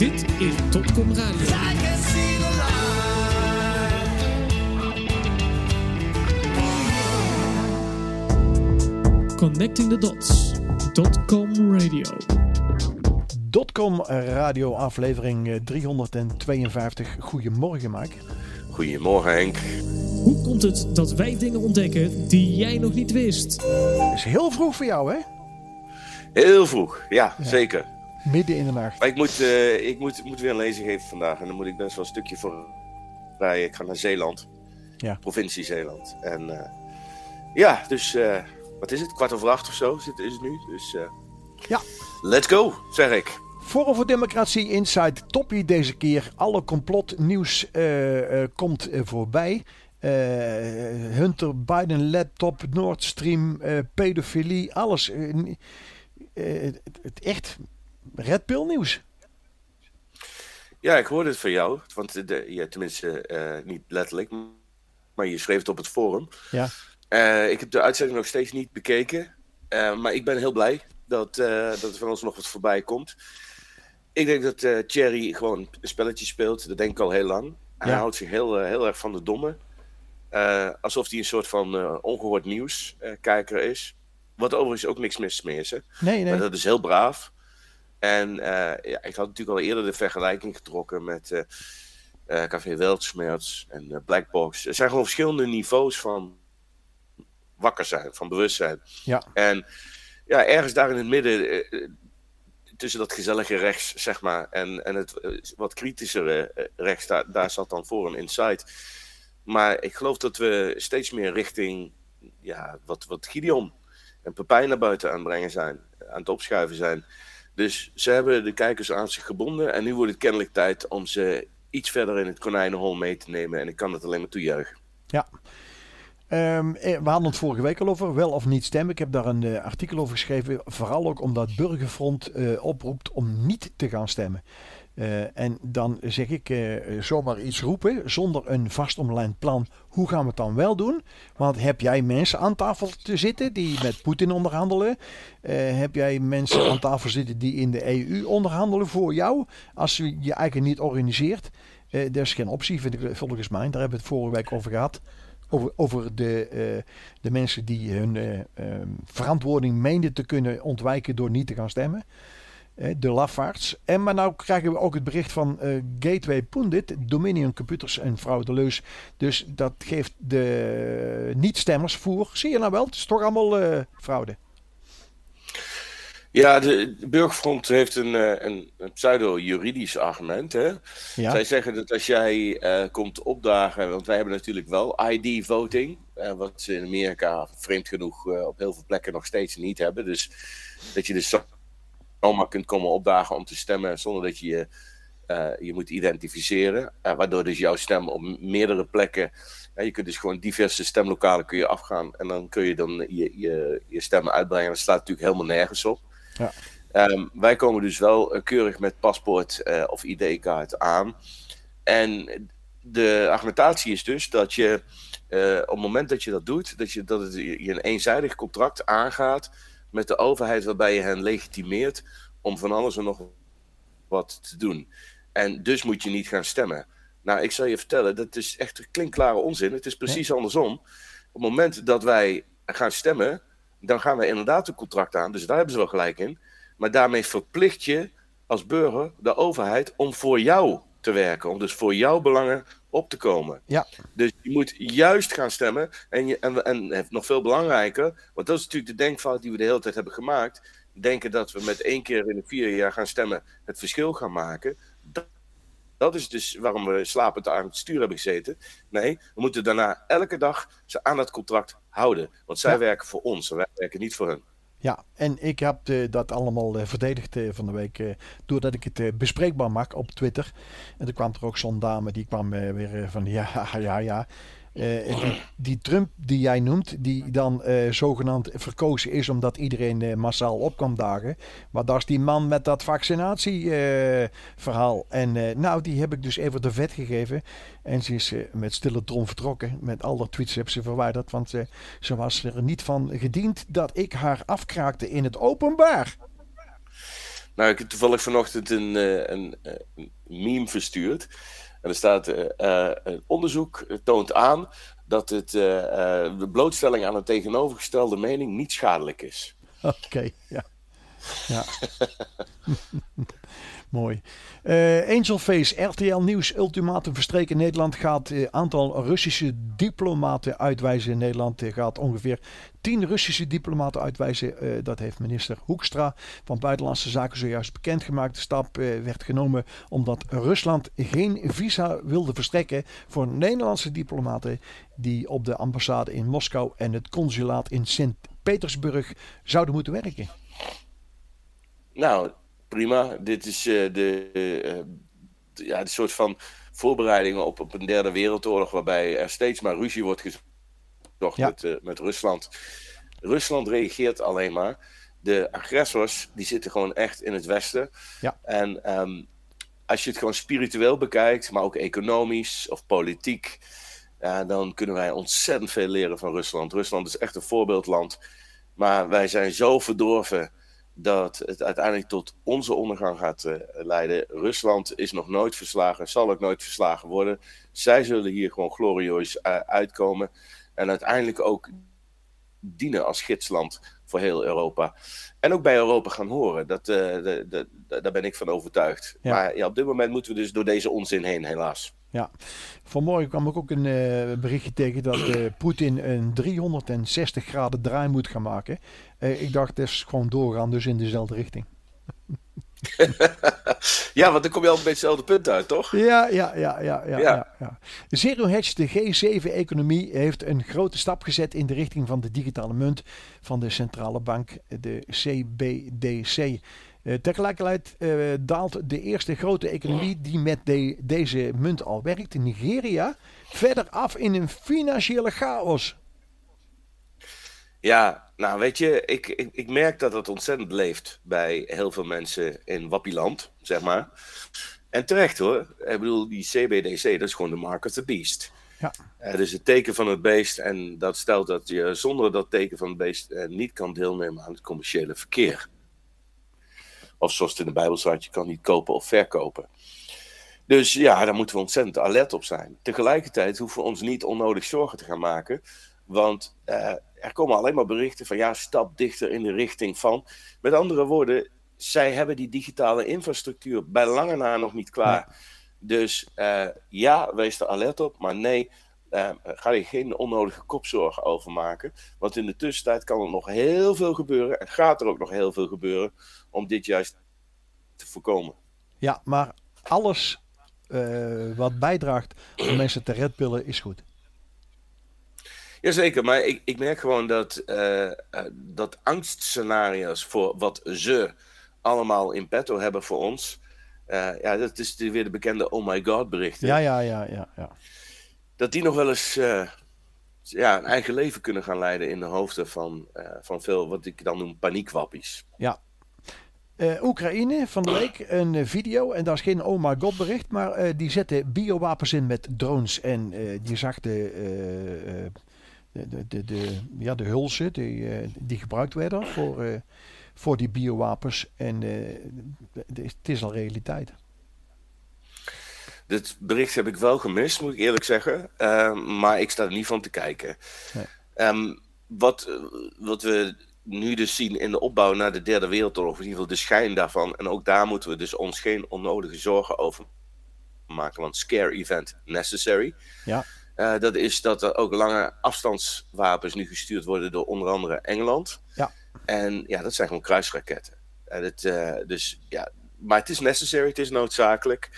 Dit is Topcom Radio. Connecting the Dots. Dotcom Radio. Dotcom Radio aflevering 352. Goedemorgen, Mike. Goedemorgen, Henk. Hoe komt het dat wij dingen ontdekken die jij nog niet wist? is heel vroeg voor jou, hè? Heel vroeg, ja, zeker. Midden in de nacht. Maar ik moet, uh, ik moet, moet weer een lezing geven vandaag. En dan moet ik best wel een stukje voor rijden. Ik ga naar Zeeland. Ja. Provincie Zeeland. En uh, ja, dus uh, wat is het? Kwart over acht of zo is het, nu. Dus ja. let's go, zeg ik. Forum voor Democratie Inside toppie deze keer. Alle complotnieuws komt voorbij. Uh, Hunter Biden laptop, Nord Stream, uh, pedofilie, alles. Uh, het echt Red Pill nieuws. Ja, ik hoorde het van jou. Want de, ja, tenminste, niet letterlijk. Maar je schreef het op het forum. Ja. ik heb de uitzending nog steeds niet bekeken. maar ik ben heel blij dat, dat er van ons nog wat voorbij komt. Ik denk dat Thierry gewoon een spelletje speelt. Dat denk ik al heel lang. Hij houdt zich heel, heel erg van de domme. Alsof hij een soort van ongehoord nieuwskijker is. Wat overigens ook niks mis mee is. Hè? Nee, nee. Maar dat is heel braaf. En ja, ik had natuurlijk al eerder de vergelijking getrokken met Café Weltschmerz en Blackbox. Er zijn gewoon verschillende niveaus van wakker zijn, van bewustzijn. Ja. En ja, ergens daar in het midden, tussen dat gezellige rechts, zeg maar, en, en het wat kritischere rechts, daar, daar zat dan Forum Insight. Maar ik geloof dat we steeds meer richting ja, wat, wat Gideon en Pepijn naar buiten aanbrengen zijn, aan het opschuiven zijn. Dus ze hebben de kijkers aan zich gebonden en nu wordt het kennelijk tijd om ze iets verder in het konijnenhol mee te nemen. En ik kan het alleen maar toejuichen. Ja. Um, we hadden het vorige week al over, wel of niet stemmen. Ik heb daar een uh, artikel over geschreven. Vooral ook omdat Burgerfront uh, oproept om niet te gaan stemmen. En dan zeg ik zomaar iets roepen zonder een vastomlijnd plan. Hoe gaan we het dan wel doen? Want heb jij mensen aan tafel te zitten die met Poetin onderhandelen? Uh, heb jij mensen aan tafel zitten die in de EU onderhandelen voor jou? Als je je eigen niet organiseert. dat is geen optie volgens mij. Daar hebben we het vorige week over gehad. Over, over de, de mensen die hun verantwoording meenden te kunnen ontwijken door niet te gaan stemmen de lafaards. En maar nou krijgen we ook het bericht van uh, Gateway Pundit, Dominion Computers en fraudeleus. Dus dat geeft de niet-stemmers voer. Zie je nou wel, het is toch allemaal uh, fraude. Ja, de, de Burgerfront heeft een, een, een pseudo-juridisch argument. Hè? Ja. Zij zeggen dat als jij uh, komt opdagen, want wij hebben natuurlijk wel ID-voting, uh, wat ze in Amerika vreemd genoeg uh, op heel veel plekken nog steeds niet hebben. Dus dat je dus zomaar kunt komen opdagen om te stemmen zonder dat je je, uh, je moet identificeren. Uh, waardoor dus jouw stem op meerdere plekken. Uh, je kunt dus gewoon diverse stemlokalen kun je afgaan en dan kun je dan je, je, je stemmen uitbrengen. Dat slaat natuurlijk helemaal nergens op. Ja. Um, wij komen dus wel keurig met paspoort of ID-kaart aan. En de argumentatie is dus dat je op het moment dat je dat doet, dat, je, dat het, je een eenzijdig contract aangaat met de overheid waarbij je hen legitimeert om van alles en nog wat te doen. En dus moet je niet gaan stemmen. Nou, ik zal je vertellen, dat is echt klinkklare onzin. Het is precies andersom. Op het moment dat wij gaan stemmen, dan gaan wij inderdaad een contract aan. Dus daar hebben ze wel gelijk in. Maar daarmee verplicht je als burger de overheid om voor jou te werken. Om dus voor jouw belangen op te komen. Ja. Dus je moet juist gaan stemmen. En, je, en, en nog veel belangrijker, want dat is natuurlijk de denkfout die we de hele tijd hebben gemaakt. Denken dat we met één keer in de vier jaar gaan stemmen het verschil gaan maken. Dat, dat is dus waarom we slapend aan het stuur hebben gezeten. Nee, we moeten daarna elke dag ze aan dat contract houden. Want zij Ja. werken voor ons en wij werken niet voor hen. Ja, en ik heb eh, dat allemaal eh, verdedigd eh, van de week. doordat ik het bespreekbaar maak op Twitter. En toen kwam er ook zo'n dame die kwam weer van ja, ja, ja. Eh, die, Trump die jij noemt, die dan eh, zogenaamd verkozen is omdat iedereen eh, massaal op kwam dagen. Maar dat is die man met dat vaccinatieverhaal. en nou, die heb ik dus even de vet gegeven. En ze is met stille trom vertrokken. Met al dat tweets heb ze verwijderd. Want ze was er niet van gediend dat ik haar afkraakte in het openbaar. Nou, ik heb toevallig vanochtend een, een, een meme verstuurd. En er staat: een onderzoek toont aan dat het, de blootstelling aan een tegenovergestelde mening niet schadelijk is. Oké, ja. Ja. Mooi. Uh, Angel Face, RTL Nieuws, ultimatum verstreken. Nederland gaat uh, aantal Russische diplomaten uitwijzen. Nederland uh, gaat ongeveer 10 Russische diplomaten uitwijzen. dat heeft minister Hoekstra van Buitenlandse Zaken zojuist bekendgemaakt. De stap werd genomen omdat Rusland geen visa wilde verstrekken voor Nederlandse diplomaten die op de ambassade in Moskou en het consulaat in Sint-Petersburg zouden moeten werken. Nou, prima. Dit is uh, de, uh, ja, de soort van voorbereidingen op, op een derde wereldoorlog, waarbij er steeds maar ruzie wordt gezocht met, uh, met Rusland. Rusland reageert alleen maar. De agressors, die zitten gewoon echt in het Westen. Ja. En um, als je het gewoon spiritueel bekijkt, maar ook economisch of politiek, dan kunnen wij ontzettend veel leren van Rusland. Rusland is echt een voorbeeldland. Maar wij zijn zo verdorven dat het uiteindelijk tot onze ondergang gaat uh, leiden. Rusland is nog nooit verslagen, zal ook nooit verslagen worden. Zij zullen hier gewoon glorieus uh, uitkomen. En uiteindelijk ook dienen als gidsland voor heel Europa. En ook bij Europa gaan horen. Dat, uh, de, de, de, daar ben ik van overtuigd. Ja. Maar ja, op dit moment moeten we dus door deze onzin heen, helaas. Ja, vanmorgen kwam ik ook een uh, berichtje tegen dat uh, Poetin een 360 graden draai moet gaan maken. Uh, ik dacht, het is gewoon doorgaan, dus in dezelfde richting. ja, want dan kom je al een beetje hetzelfde punt uit, toch? Ja, ja, ja, ja. ja, ja. ja. Zero Hedge, de G7-economie, heeft een grote stap gezet in de richting van de digitale munt van de centrale bank, de CBDC. Uh, tegelijkertijd uh, daalt de eerste grote economie die met de, deze munt al werkt, Nigeria, verder af in een financiële chaos. Ja, nou weet je, ik, ik, ik merk dat het ontzettend leeft bij heel veel mensen in Wappiland, zeg maar. En terecht hoor. Ik bedoel, die CBDC, dat is gewoon de mark of the beast. Ja. Het is het teken van het beest en dat stelt dat je zonder dat teken van het beest niet kan deelnemen aan het commerciële verkeer. Of zoals het in de Bijbel staat, je kan niet kopen of verkopen. Dus ja, daar moeten we ontzettend alert op zijn. Tegelijkertijd hoeven we ons niet onnodig zorgen te gaan maken. Want uh, er komen alleen maar berichten van ja, stap dichter in de richting van. Met andere woorden, zij hebben die digitale infrastructuur bij lange na nog niet klaar. Nee. Dus uh, ja, wees er alert op. Maar nee, uh, ga je geen onnodige kopzorgen over maken. Want in de tussentijd kan er nog heel veel gebeuren. En gaat er ook nog heel veel gebeuren om dit juist te voorkomen. Ja, maar alles uh, wat bijdraagt om mensen te redpillen is goed. Jazeker, maar ik, ik merk gewoon dat, uh, dat angstscenario's voor wat ze allemaal in petto hebben voor ons. Uh, ja, dat is weer de bekende oh my god berichten. Ja, ja, ja, ja. ja. Dat die nog wel eens ja, een eigen leven kunnen gaan leiden in de hoofden van, van veel wat ik dan noem paniekwappies. Ja, uh, Oekraïne van de week een video en dat is geen oh my god bericht, maar die zetten biowapens in met drones en je zag de, de, de, de, ja, de hulzen die, die gebruikt werden voor, voor die biowapens en het is al realiteit. Dit bericht heb ik wel gemist, moet ik eerlijk zeggen, maar ik sta er niet van te kijken. Nee. Um, wat, wat we nu dus zien in de opbouw naar de derde wereldoorlog, in ieder geval de schijn daarvan. En ook daar moeten we dus ons geen onnodige zorgen over maken, want scare event necessary. Ja. Uh, dat is dat er ook lange afstandswapens nu gestuurd worden door onder andere Engeland. Ja. En ja, dat zijn gewoon kruisraketten. En het, uh, dus, ja, maar het is necessary, het is noodzakelijk.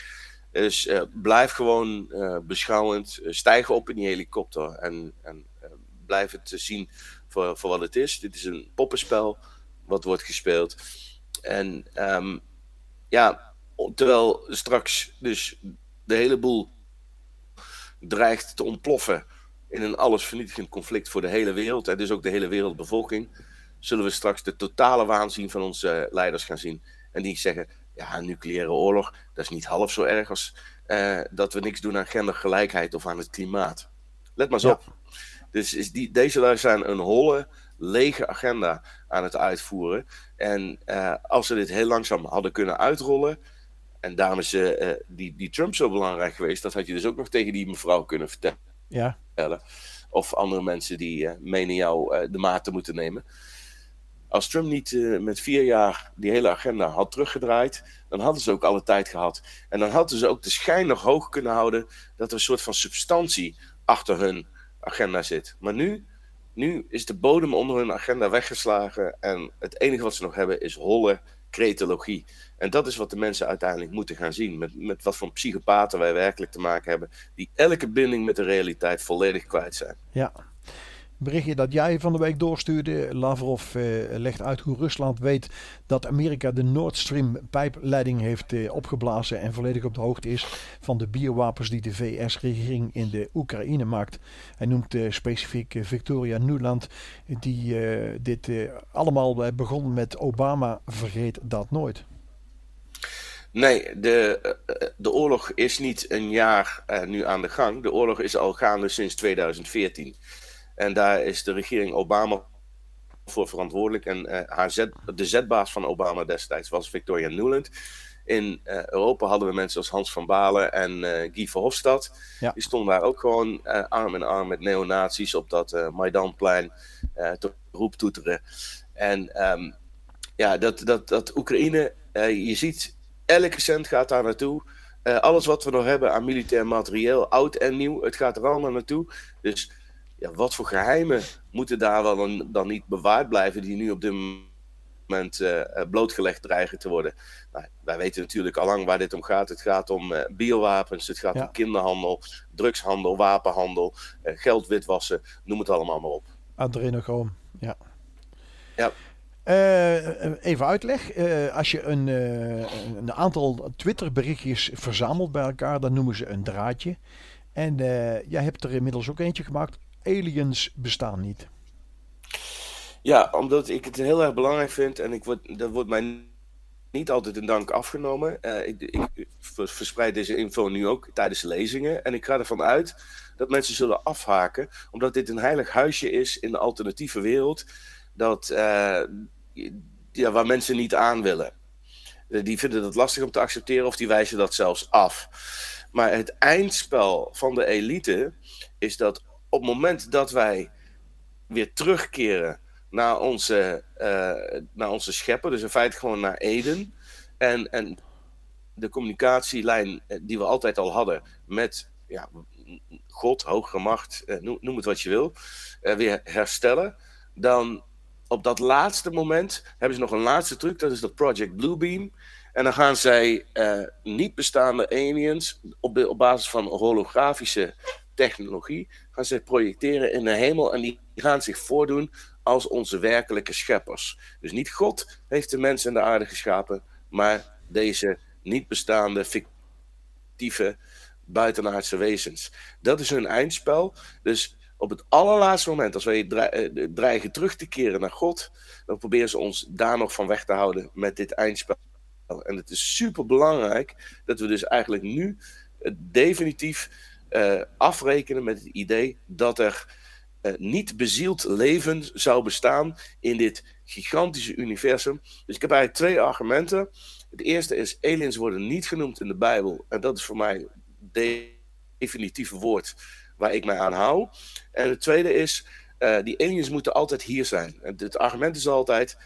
Dus uh, blijf gewoon beschouwend, stijg op in die helikopter en, en blijf het zien voor, voor wat het is. Dit is een poppenspel wat wordt gespeeld. En um, ja, terwijl straks dus de hele boel dreigt te ontploffen in een allesvernietigend conflict voor de hele wereld en dus ook de hele wereldbevolking, zullen we straks de totale waanzin van onze leiders gaan zien. En die zeggen, ja, een nucleaire oorlog, dat is niet half zo erg als uh, dat we niks doen aan gendergelijkheid of aan het klimaat. Let maar eens ja. op. Dus is die, deze lui zijn een holle lege agenda aan het uitvoeren. En als ze dit heel langzaam hadden kunnen uitrollen, en daarom is die, die Trump zo belangrijk geweest, dat had je dus ook nog tegen die mevrouw kunnen vertellen. Ja. Of andere mensen die menen jou de maat te moeten nemen. Als Trump niet uh, met vier jaar die hele agenda had teruggedraaid, dan hadden ze ook alle tijd gehad. En dan hadden ze ook de schijn nog hoog kunnen houden dat er een soort van substantie achter hun agenda zit. Maar nu, nu is de bodem onder hun agenda weggeslagen en het enige wat ze nog hebben is holle cretologie. En dat is wat de mensen uiteindelijk moeten gaan zien. Met, met wat voor psychopaten wij werkelijk te maken hebben, die elke binding met de realiteit volledig kwijt zijn. Ja, berichtje dat jij van de week doorstuurde. Lavrov eh, legt uit hoe Rusland weet dat Amerika de Nord Stream pijpleiding heeft eh, opgeblazen en volledig op de hoogte is van de biowapens die de VS-regering in de Oekraïne maakt. Hij noemt eh, specifiek Victoria Nuland, die dit allemaal begon met Obama. Vergeet dat nooit. Nee, de, de oorlog is niet een jaar nu aan de gang. De oorlog is al gaande sinds 2014. En daar is de regering Obama voor verantwoordelijk. En uh, haar zet, de zetbaas van Obama destijds was Victoria Nuland. In uh, Europa hadden we mensen als Hans van Balen en uh, Guy Verhofstadt. Ja. Die stonden daar ook gewoon arm in arm met neonazies op dat Maidanplein te roep toeteren. En um, ja, dat, dat, dat Oekraïne, je ziet, elke cent gaat daar naartoe. alles wat we nog hebben aan militair materieel, oud en nieuw, het gaat er allemaal naartoe. Dus ja, wat voor geheimen moeten daar wel dan, dan niet bewaard blijven, die nu op dit moment uh, blootgelegd dreigen te worden? Nou, wij weten natuurlijk al lang waar dit om gaat. Het gaat om uh, biowapens, het gaat om kinderhandel, drugshandel, wapenhandel, uh, geld witwassen, noem het allemaal maar op. Adrenochroom, ja. Ja. even uitleg. als je een, een aantal Twitter-berichtjes verzamelt bij elkaar, dan noemen ze een draadje. En jij hebt er inmiddels ook eentje gemaakt aliens bestaan niet? Ja, omdat ik het heel erg belangrijk vind en ik word, dat wordt mij niet altijd in dank afgenomen. Uh, ik, verspreid deze info nu ook tijdens lezingen. En ik ga ervan uit dat mensen zullen afhaken, omdat dit een heilig huisje is in de alternatieve wereld, dat, uh, ja, waar mensen niet aan willen. Uh, die vinden het lastig om te accepteren of die wijzen dat zelfs af. Maar het eindspel van de elite is dat op het moment dat wij weer terugkeren naar onze, uh, naar onze schepper, dus in feite gewoon naar Eden, en, en de communicatielijn eh, die we altijd al hadden met ja, God, hogere macht, uh, noem, het wat je wil, weer herstellen, dan op dat laatste moment hebben ze nog een laatste truc, dat is dat Project Bluebeam. En dan gaan zij niet bestaande aliens op, de, op basis van holografische technologie gaan ze projecteren in de hemel en die gaan zich voordoen als onze werkelijke scheppers. Dus niet God heeft de mens en de aarde geschapen, maar deze niet bestaande fictieve buitenaardse wezens. Dat is hun eindspel. Dus op het allerlaatste moment, als wij eh, dreigen terug te keren naar God, dan proberen ze ons daar nog van weg te houden met dit eindspel. En het is super belangrijk dat we dus eigenlijk nu definitief uh, afrekenen met het idee dat er uh, niet bezield leven zou bestaan in dit gigantische universum. Dus ik heb eigenlijk twee argumenten. Het eerste is, aliens worden niet genoemd in de Bijbel. En dat is voor mij het definitieve woord waar ik mij aan hou. En het tweede is, uh, die aliens moeten altijd hier zijn. Het argument is altijd,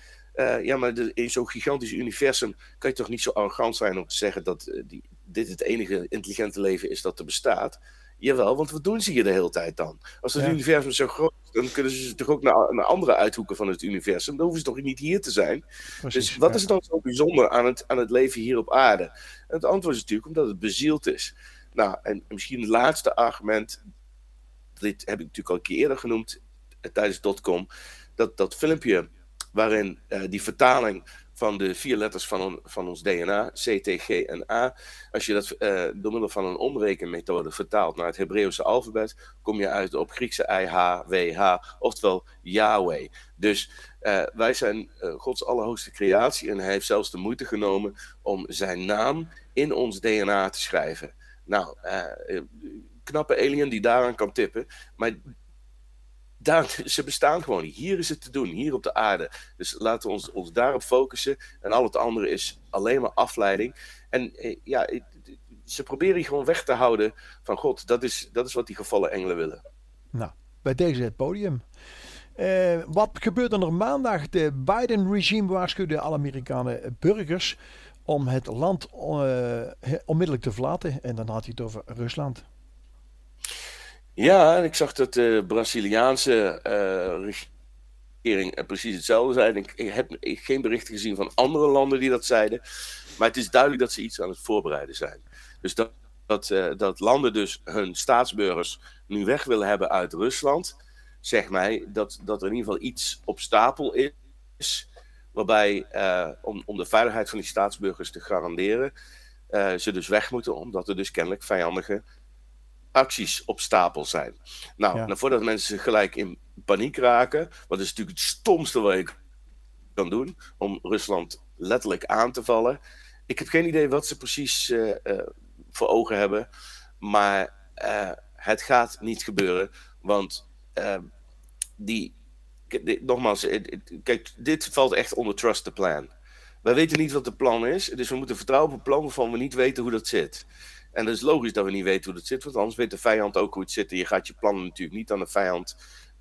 ja, maar in zo'n gigantisch universum kan je toch niet zo arrogant zijn om te zeggen dat die, dit het enige intelligente leven is dat er bestaat. Jawel, want wat doen ze hier de hele tijd dan? Als het universum zo groot is, dan kunnen ze toch ook naar, naar, andere uithoeken van het universum. Dan hoeven ze toch niet hier te zijn. dus wat is dan zo bijzonder aan het, aan het leven hier op aarde? En het antwoord is natuurlijk omdat het bezield is. Nou, en misschien het laatste argument, dit heb ik natuurlijk al een keer eerder genoemd eh, tijdens .com, dat, dat filmpje waarin uh, die vertaling van de vier letters van, van ons DNA, C, T, G en A. Als je dat uh, door middel van een omrekenmethode vertaalt naar het Hebreeuwse alfabet, kom je uit op Griekse I, H, W, H, oftewel Yahweh. Dus uh, wij zijn uh, Gods allerhoogste creatie en hij heeft zelfs de moeite genomen om zijn naam in ons DNA te schrijven. Nou, knappe alien die daaraan kan tippen, maar ze bestaan gewoon niet. Hier is het te doen, hier op de aarde. Dus laten we ons, daarop focussen. En al het andere is alleen maar afleiding. En eh, ja, ze proberen je gewoon weg te houden van God. Dat is, dat is wat die gevallen engelen willen. Nou, bij deze het podium. Uh, wat gebeurt er maandag? De Biden-regime waarschuwde alle Amerikanen burgers om het land uh, onmiddellijk te verlaten. En dan had hij het over Rusland. Ja, ik zag dat de Braziliaanse uh, regering precies hetzelfde zei. Ik heb geen berichten gezien van andere landen die dat zeiden. Maar het is duidelijk dat ze iets aan het voorbereiden zijn. Dus dat, dat, dat landen dus hun staatsburgers nu weg willen hebben uit Rusland zeg mij dat, dat er in ieder geval iets op stapel is. Waarbij, om, om de veiligheid van die staatsburgers te garanderen, ze dus weg moeten, omdat er dus kennelijk vijandige acties op stapel zijn. Nou, ja. nou, voordat mensen gelijk in paniek raken, wat is natuurlijk het stomste wat je kan doen, om Rusland letterlijk aan te vallen. Ik heb geen idee wat ze precies uh, voor ogen hebben, maar het gaat niet gebeuren, want die, nogmaals, kijk, dit valt echt onder trust the plan. Wij weten niet wat de plan is, dus we moeten vertrouwen op een plan waarvan we niet weten hoe dat zit. En dat is logisch dat we niet weten hoe dat zit, want anders weet de vijand ook hoe het zit. En je gaat je plannen natuurlijk niet aan de vijand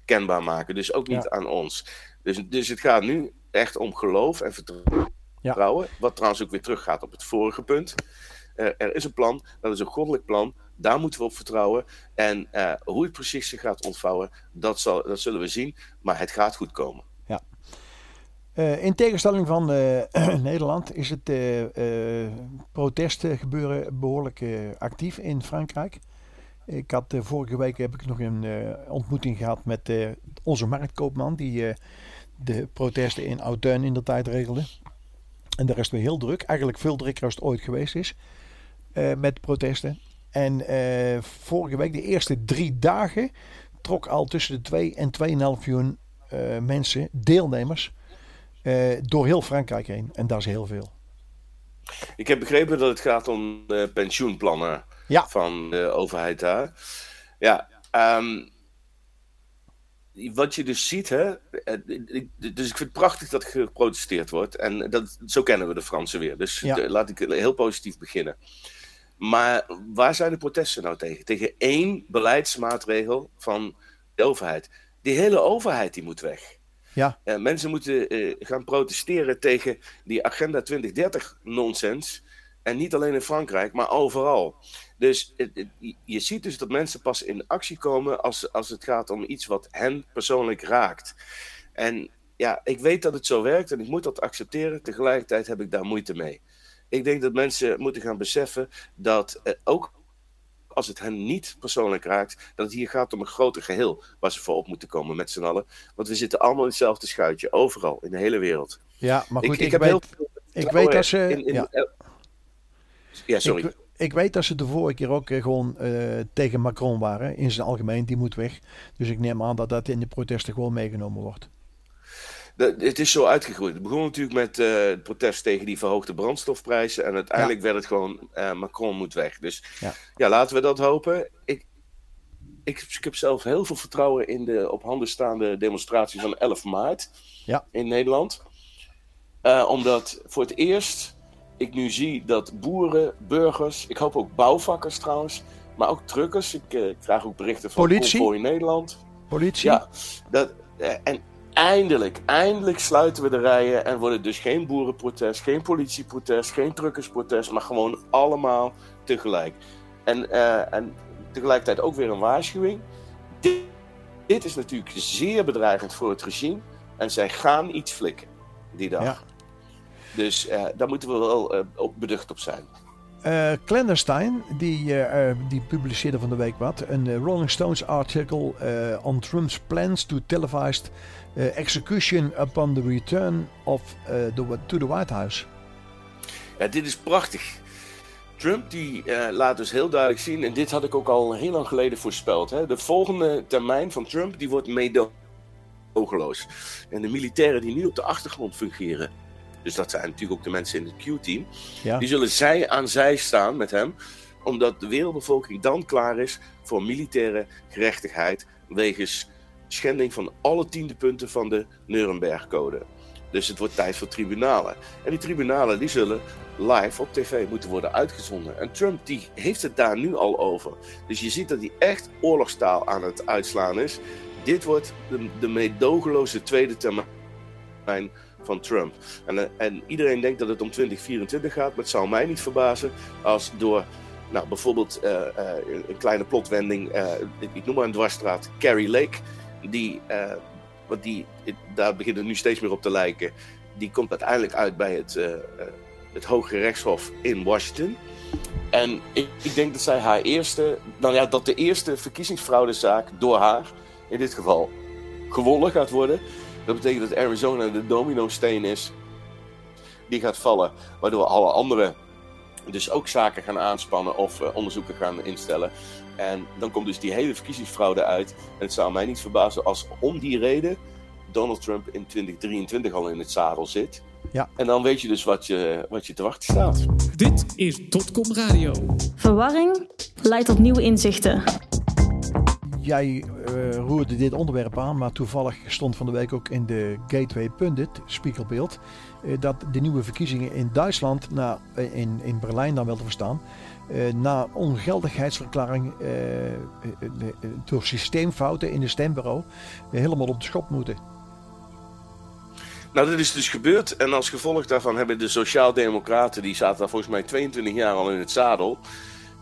kenbaar maken, dus ook niet aan ons. Dus, dus het gaat nu echt om geloof en vertrouwen, ja. wat trouwens ook weer teruggaat op het vorige punt. Uh, er is een plan, dat is een goddelijk plan. Daar moeten we op vertrouwen. En uh, hoe het precies zich gaat ontvouwen, dat, zal, dat zullen we zien. Maar het gaat goed komen. Uh, in tegenstelling van Nederland is het protestgebeuren behoorlijk actief in Frankrijk. Ik had vorige week heb ik nog een ontmoeting gehad met onze marktkoopman die de protesten in Autun in de tijd regelde. En de rest weer heel druk. Eigenlijk veel drukker als het ooit geweest is. met protesten. En vorige week, de eerste drie dagen, trok al tussen de 2 en 2,5 miljoen mensen, deelnemers, uh, door heel Frankrijk heen. En dat is heel veel. Ik heb begrepen dat het gaat om de pensioenplannen ja. van de overheid daar. Ja, um, wat je dus ziet, hè, dus ik vind het prachtig dat er geprotesteerd wordt. En dat, zo kennen we de Fransen weer. Dus ja. de, laat ik heel positief beginnen. Maar waar zijn de protesten nou tegen? Tegen één beleidsmaatregel van de overheid. Die hele overheid die moet weg. Ja. Uh, mensen moeten uh, gaan protesteren tegen die Agenda 2030 nonsens. En niet alleen in Frankrijk, maar overal. Dus je ziet dus dat mensen pas in actie komen als, als het gaat om iets wat hen persoonlijk raakt. En ja, ik weet dat het zo werkt en ik moet dat accepteren. Tegelijkertijd heb ik daar moeite mee. Ik denk dat mensen moeten gaan beseffen dat eh, ook als het hen niet persoonlijk raakt, dat het hier gaat om een groter geheel waar ze voor op moeten komen met z'n allen. Want we zitten allemaal in hetzelfde schuitje, overal, in de hele wereld. Ja, maar goed, ik, ik, ik weet, heel ik weet dat ze... In, in, ja. ja. sorry. Ik, ik, weet dat ze de vorige keer ook gewoon uh, tegen Macron waren, in zijn algemeen, die moet weg. Dus ik neem aan dat dat in de protesten gewoon meegenomen wordt het is zo uitgegroeid. Het begon natuurlijk met uh, het protest tegen die verhoogde brandstofprijzen. En uiteindelijk werd het gewoon uh, Macron moet weg. Dus ja. ja. laten we dat hopen. Ik, ik, ik, heb zelf heel veel vertrouwen in de op handen staande demonstratie van 11 maart ja. in Nederland. Uh, omdat voor het eerst ik nu zie dat boeren, burgers, ik hoop ook bouwvakkers trouwens, maar ook truckers. Ik krijg ook berichten van Politie in Nederland. Politie? Ja, dat, en eindelijk, eindelijk sluiten we de rijen en wordt het dus geen boerenprotest, geen politieprotest, geen truckersprotest, maar gewoon allemaal tegelijk. En, uh, en tegelijkertijd ook weer een waarschuwing. Dit, dit, is natuurlijk zeer bedreigend voor het regime en zij gaan iets flikken die dag. Ja. Dus uh, daar moeten we wel uh, op beducht op zijn. Uh, die, uh, die publiceerde van de week wat. Een Rolling Stones artikel on Trump's plans to televised execution upon the return of, the, to the White House. Ja, dit is prachtig. Trump die laat dus heel duidelijk zien, en dit had ik ook al heel lang geleden voorspeld. Hè, de volgende termijn van Trump die wordt meedogenloos. En de militairen die nu op de achtergrond fungeren, dus dat zijn natuurlijk ook de mensen in het Q-team, ja. die zullen zij aan zij staan met hem, omdat de wereldbevolking dan klaar is voor militaire gerechtigheid wegens schending van alle tiende punten van de Nuremberg-code. Dus het wordt tijd voor tribunalen. En die tribunalen die zullen live op tv moeten worden uitgezonden. En Trump die heeft het daar nu al over. Dus je ziet dat hij echt oorlogstaal aan het uitslaan is. Dit wordt de, de meedogenloze tweede termijn van Trump. En, eh, en iedereen denkt dat het om 2024 gaat, maar het zou mij niet verbazen als door nou, bijvoorbeeld uh, uh, een kleine plotwending, ik noem maar een dwarsstraat, Carrie Lake, die, want die, daar begint het nu steeds meer op te lijken, die komt uiteindelijk uit bij het, het Hoge Rechtshof in Washington. En ik, ik, denk dat zij haar eerste, nou ja, dat de eerste verkiezingsfraudezaak door haar, in dit geval, gewonnen gaat worden. Dat betekent dat Arizona de domino-steen is die gaat vallen, waardoor alle andere dus ook zaken gaan aanspannen of uh, onderzoeken gaan instellen. En dan komt dus die hele verkiezingsfraude uit. En het zou mij niet verbazen als om die reden Donald Trump in 2023 al in het zadel zit. Ja. En dan weet je dus wat je, wat je te wachten staat. Dit is Dotcom Radio. Verwarring leidt tot nieuwe inzichten. Jij uh, roerde dit onderwerp aan, maar toevallig stond van de week ook in de Gateway Pundit, spiegelbeeld, uh, dat de nieuwe verkiezingen in Duitsland, na, uh, in, in Berlijn dan wel te verstaan, na ongeldigheidsverklaring door systeemfouten in de stembureau helemaal op de schop moeten. Nou, dat is dus gebeurd. En als gevolg daarvan hebben de Sociaaldemocraten, die zaten daar volgens mij 22 jaar al in het zadel,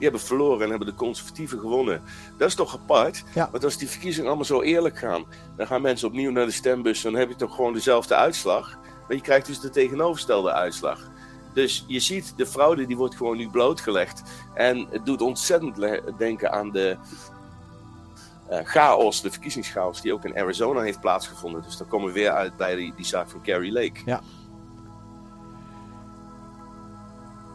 die hebben verloren en hebben de conservatieven gewonnen. Dat is toch apart? Ja. Want als die verkiezingen allemaal zo eerlijk gaan, dan gaan mensen opnieuw naar de stembus. Dan heb je toch gewoon dezelfde uitslag. Maar je krijgt dus de tegenovergestelde uitslag. Dus je ziet, de fraude die wordt gewoon nu blootgelegd. En het doet ontzettend denken aan de uh, chaos, de verkiezingschaos die ook in Arizona heeft plaatsgevonden. Dus dan komen we weer uit bij die, die zaak van Carrie Lake. Ja.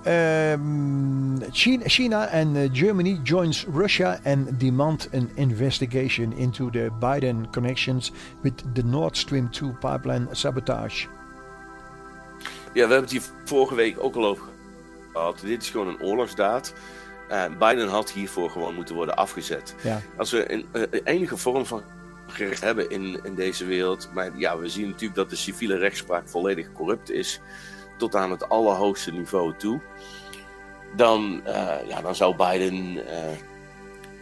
Um, China, and uh, Germany joins Russia and demand an investigation into the Biden connections with the Nord Stream 2 pipeline sabotage. Ja, we hebben het hier vorige week ook al over gehad. Dit is gewoon een oorlogsdaad. Uh, Biden had hiervoor gewoon moeten worden afgezet. Ja. Als we een, een enige vorm van gerecht hebben in, in deze wereld. Maar ja, we zien natuurlijk dat de civiele rechtspraak volledig corrupt is tot aan het allerhoogste niveau toe, dan, uh, ja, dan zou Biden uh,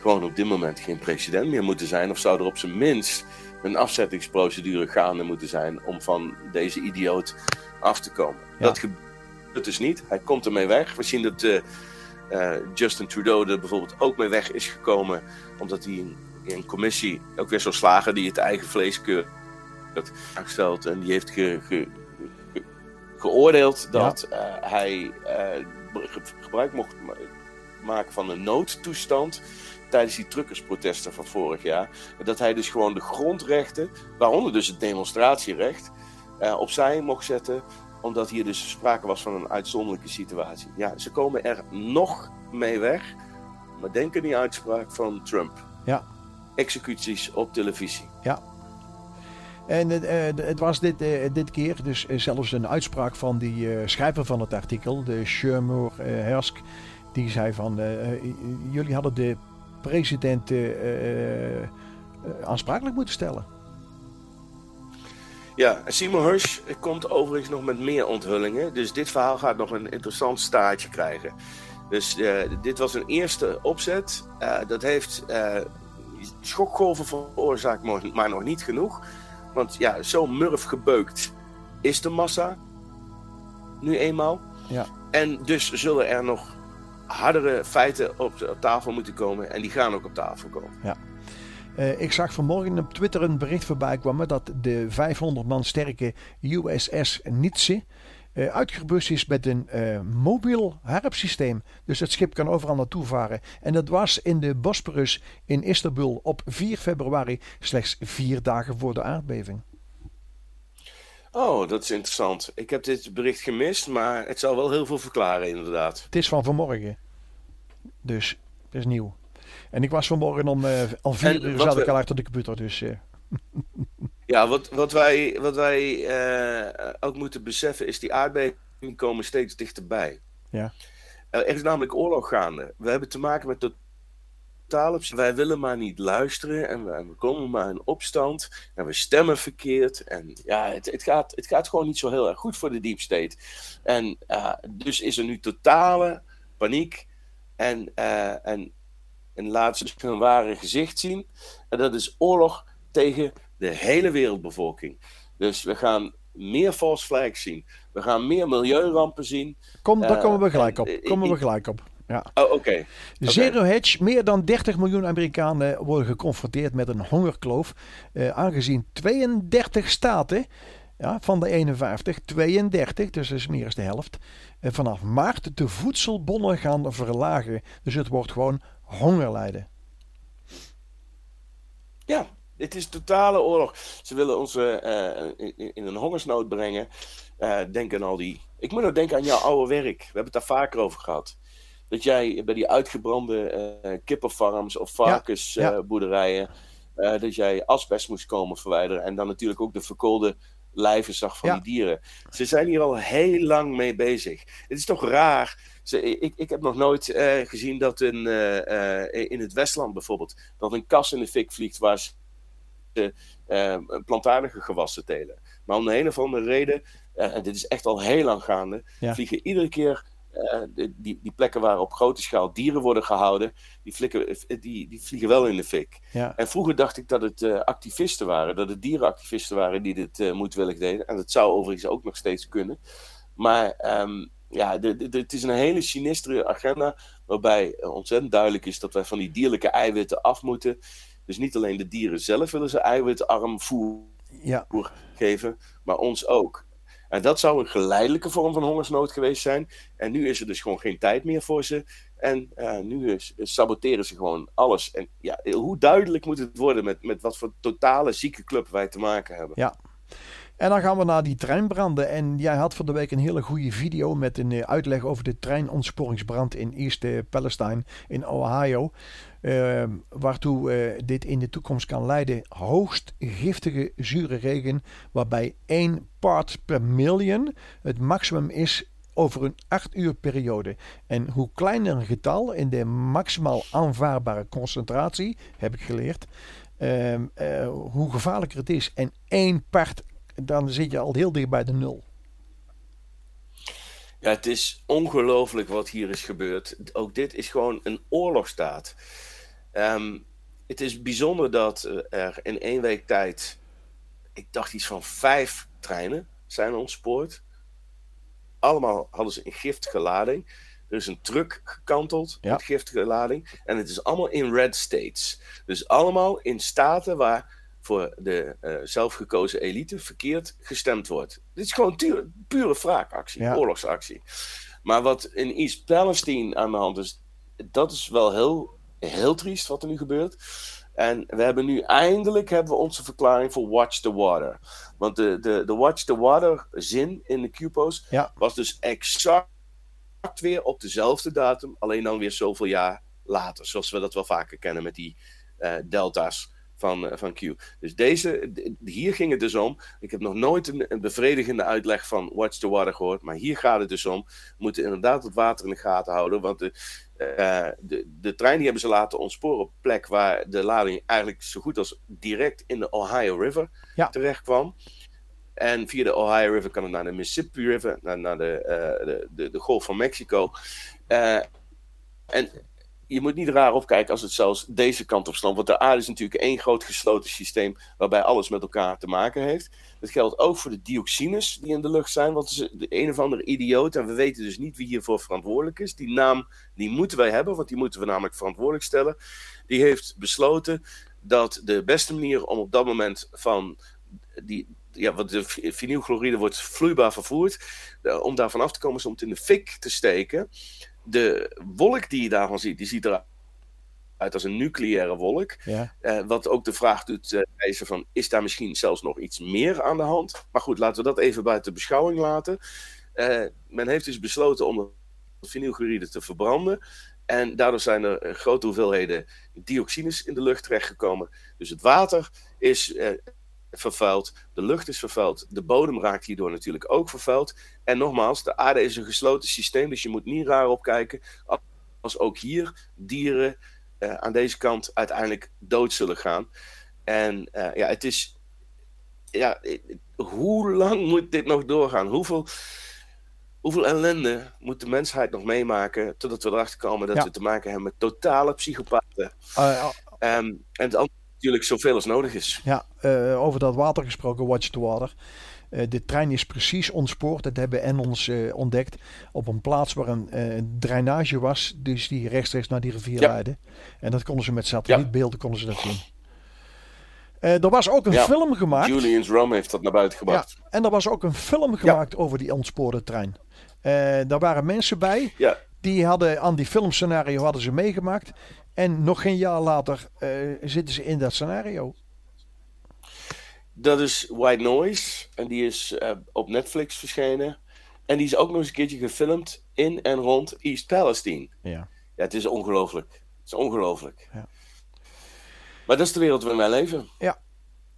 gewoon op dit moment geen president meer moeten zijn. Of zou er op zijn minst een afzettingsprocedure gaande moeten zijn om van deze idioot af te komen. Ja. Dat gebeurt dus niet. Hij komt ermee weg. We zien dat uh, Justin Trudeau er bijvoorbeeld ook mee weg is gekomen, omdat hij in, een commissie ook weer zo slagen die het eigen vlees keurt aangesteld en die heeft ge, ge, geoordeeld dat ja. uh, hij uh, gebruik mocht maken van een noodtoestand tijdens die truckersprotesten van vorig jaar. Dat hij dus gewoon de grondrechten, waaronder dus het demonstratierecht, uh, opzij mocht zetten, omdat hier dus sprake was van een uitzonderlijke situatie. Ja, ze komen er nog mee weg, maar denk aan die uitspraak van Trump. Ja. Executies op televisie. Ja, en uh, het was dit, uh, dit keer dus uh, zelfs een uitspraak van die schrijver van het artikel, de Shermoor Hersk. Die zei van, jullie hadden de president aansprakelijk moeten stellen. Ja, Simon Hirsch komt overigens nog met meer onthullingen. Dus dit verhaal gaat nog een interessant staartje krijgen. Dus dit was een eerste opzet. dat heeft schokgolven veroorzaakt, maar nog niet genoeg. Want ja, zo murf gebeukt is de massa nu eenmaal. Ja. En dus zullen er nog hardere feiten op, op, tafel moeten komen. En die gaan ook op tafel komen. Ja. Uh, ik zag vanmorgen op Twitter een bericht voorbij kwamen dat de 500 man sterke USS Nietzsche uh, uitgerust is met een uh, mobiel harpsysteem. Dus het schip kan overal naartoe varen. En dat was in de Bosporus in Istanbul op 4 februari, slechts vier dagen voor de aardbeving. Oh, dat is interessant. Ik heb dit bericht gemist, maar het zal wel heel veel verklaren, inderdaad. Het is van vanmorgen. Dus het is nieuw. En ik was vanmorgen om uh, al vier uur zat we... ik al achter de computer, dus... Ja, wat, wat wij, wat wij uh, ook moeten beseffen is die aardbevingen komen steeds dichterbij. Ja. Er is namelijk oorlog gaande. We hebben te maken met totaal op. Wij willen maar niet luisteren en we, we, komen maar in opstand en we stemmen verkeerd. En ja, het, het, gaat, het gaat gewoon niet zo heel erg goed voor de deep state. En uh, dus is er nu totale paniek en, uh, en, en laat ze hun ware gezicht zien. En dat is oorlog tegen de hele wereldbevolking. Dus we gaan meer false flags zien. We gaan meer milieurampen zien. Kom, daar komen we gelijk op. Komen we gelijk op. Ja. Oh, oké. Okay. Zero Hedge, meer dan 30 miljoen Amerikanen worden geconfronteerd met een hongerkloof. Uh, aangezien 32 staten ja, van de 51, 32, dus dat is meer dan de helft, uh, vanaf maart de voedselbonnen gaan verlagen. Dus het wordt gewoon hongerlijden. Ja, dit is totale oorlog. Ze willen ons uh, in, in, een hongersnood brengen. Uh, denk aan al die. Ik moet ook denken aan jouw oude werk. We hebben het daar vaker over gehad. Dat jij bij die uitgebrande uh, kippenfarms of varkensboerderijen. Ja, ja. dat jij asbest moest komen verwijderen. En dan natuurlijk ook de verkoolde lijven zag van ja. die dieren. Ze zijn hier al heel lang mee bezig. Het is toch raar. Ze, ik, ik heb nog nooit gezien dat een, uh, in het Westland bijvoorbeeld, dat een kas in de fik vliegt waar ze plantaardige gewassen telen. Maar om een, een of andere reden, en dit is echt al heel lang gaande, ja. vliegen iedere keer uh, die, die plekken waar op grote schaal dieren worden gehouden, die, flikken, die, die vliegen wel in de fik. Ja. En vroeger dacht ik dat het uh, activisten waren, dat het dierenactivisten waren die dit uh, moedwillig deden. En dat zou overigens ook nog steeds kunnen. Maar um, ja, de, de, de, het is een hele sinistere agenda, waarbij ontzettend duidelijk is dat wij van die dierlijke eiwitten af moeten. Dus niet alleen de dieren zelf willen ze eiwitarm voer ja. geven, maar ons ook. En dat zou een geleidelijke vorm van hongersnood geweest zijn. En nu is er dus gewoon geen tijd meer voor ze. En uh, nu is, saboteren ze gewoon alles. En ja, hoe duidelijk moet het worden met, met wat voor totale zieke club wij te maken hebben? Ja. En dan gaan we naar die treinbranden. En jij had van de week een hele goede video met een uitleg over de treinontsporingsbrand in East Palestine in Ohio. Uh, waartoe uh, dit in de toekomst kan leiden. Hoogst giftige zure regen, waarbij 1 part per million het maximum is over een 8 uur periode. En hoe kleiner een getal in de maximaal aanvaardbare concentratie, heb ik geleerd, uh, hoe gevaarlijker het is. En 1 part, dan zit je al heel dicht bij de nul. Ja, het is ongelooflijk wat hier is gebeurd. Ook dit is gewoon een oorlogstaat. Um, het is bijzonder dat er in één week tijd, ik dacht iets van vijf treinen zijn ontspoord. Allemaal hadden ze een giftige lading. Er is een truck gekanteld ja. met giftige lading. En het is allemaal in red states. Dus allemaal in staten waar voor de uh, zelfgekozen elite verkeerd gestemd wordt. Dit is gewoon pure, wraakactie, Ja. oorlogsactie. Maar wat in East Palestine aan de hand is, dat is wel heel, heel triest wat er nu gebeurt. En we hebben nu eindelijk hebben we onze verklaring voor Watch the Water. Want de, de, de Watch the Water zin in de Ja. was dus exact weer op dezelfde datum, alleen dan weer zoveel jaar later. Zoals we dat wel vaker kennen met die eh, delta's van, eh, van Q. Dus deze, hier ging het dus om. Ik heb nog nooit een, een bevredigende uitleg van Watch the Water gehoord, maar hier gaat het dus om. We moeten inderdaad het water in de gaten houden, want de, eh, de, de trein die hebben ze laten ontsporen op plek waar de lading eigenlijk zo goed als direct in de Ohio River Ja. terecht kwam. En via de Ohio River kan het naar de Mississippi River, naar, naar de, eh, de, de, de Golf van Mexico. En je moet niet raar opkijken als het zelfs deze kant op stroomt. Want de aarde is natuurlijk één groot gesloten systeem waarbij alles met elkaar te maken heeft. Dat geldt ook voor de dioxines die in de lucht zijn. Want de een of andere idioot, en we weten dus niet wie hiervoor verantwoordelijk is. Die naam die moeten wij hebben, want die moeten we namelijk verantwoordelijk stellen. Die heeft besloten dat de beste manier om op dat moment van die, ja, want de vinylchloride wordt vloeibaar vervoerd. eh, om daar vanaf te komen is om het in de fik te steken. De wolk die je daarvan ziet, die ziet eruit als een nucleaire wolk. Ja. Eh, wat ook de vraag doet eh, wijzen van, is daar misschien zelfs nog iets meer aan de hand? Maar goed, laten we dat even buiten beschouwing laten. Eh, men heeft dus besloten om de vinylchloride te verbranden. En daardoor zijn er eh, grote hoeveelheden dioxines in de lucht terechtgekomen. Dus het water is eh, vervuild, de lucht is vervuild, de bodem raakt hierdoor natuurlijk ook vervuild. En nogmaals, de aarde is een gesloten systeem, dus je moet niet raar opkijken als ook hier dieren eh, aan deze kant uiteindelijk dood zullen gaan. En eh, ja, het is. Ja, hoe lang moet dit nog doorgaan? Hoeveel, hoeveel ellende moet de mensheid nog meemaken totdat we erachter komen dat Ja. we te maken hebben met totale psychopaten? Eh, Ehm, en het is natuurlijk zoveel als nodig is. Ja, eh, over dat water gesproken, Watch the Water. Eh, de trein is precies ontspoord, dat hebben en ons eh, ontdekt, op een plaats waar een drainage was, dus die rechtstreeks naar die rivier Ja. leidde. En dat konden ze met satellietbeelden konden ze dat zien. Er was ook een Ja. film gemaakt. Julian's Rum heeft dat naar buiten gebracht. en er was ook een film gemaakt over die ontspoorde trein. Daar waren mensen bij, Ja. die hadden aan die filmscenario hadden ze meegemaakt. En nog geen jaar later eh, zitten ze in dat scenario. Dat is White Noise. En die is eh, op Netflix verschenen. En die is ook nog eens een keertje gefilmd in en rond East Palestine. Ja. Ja, het is ongelooflijk. Het is ongelooflijk. Ja. Maar dat is de wereld waarin wij leven.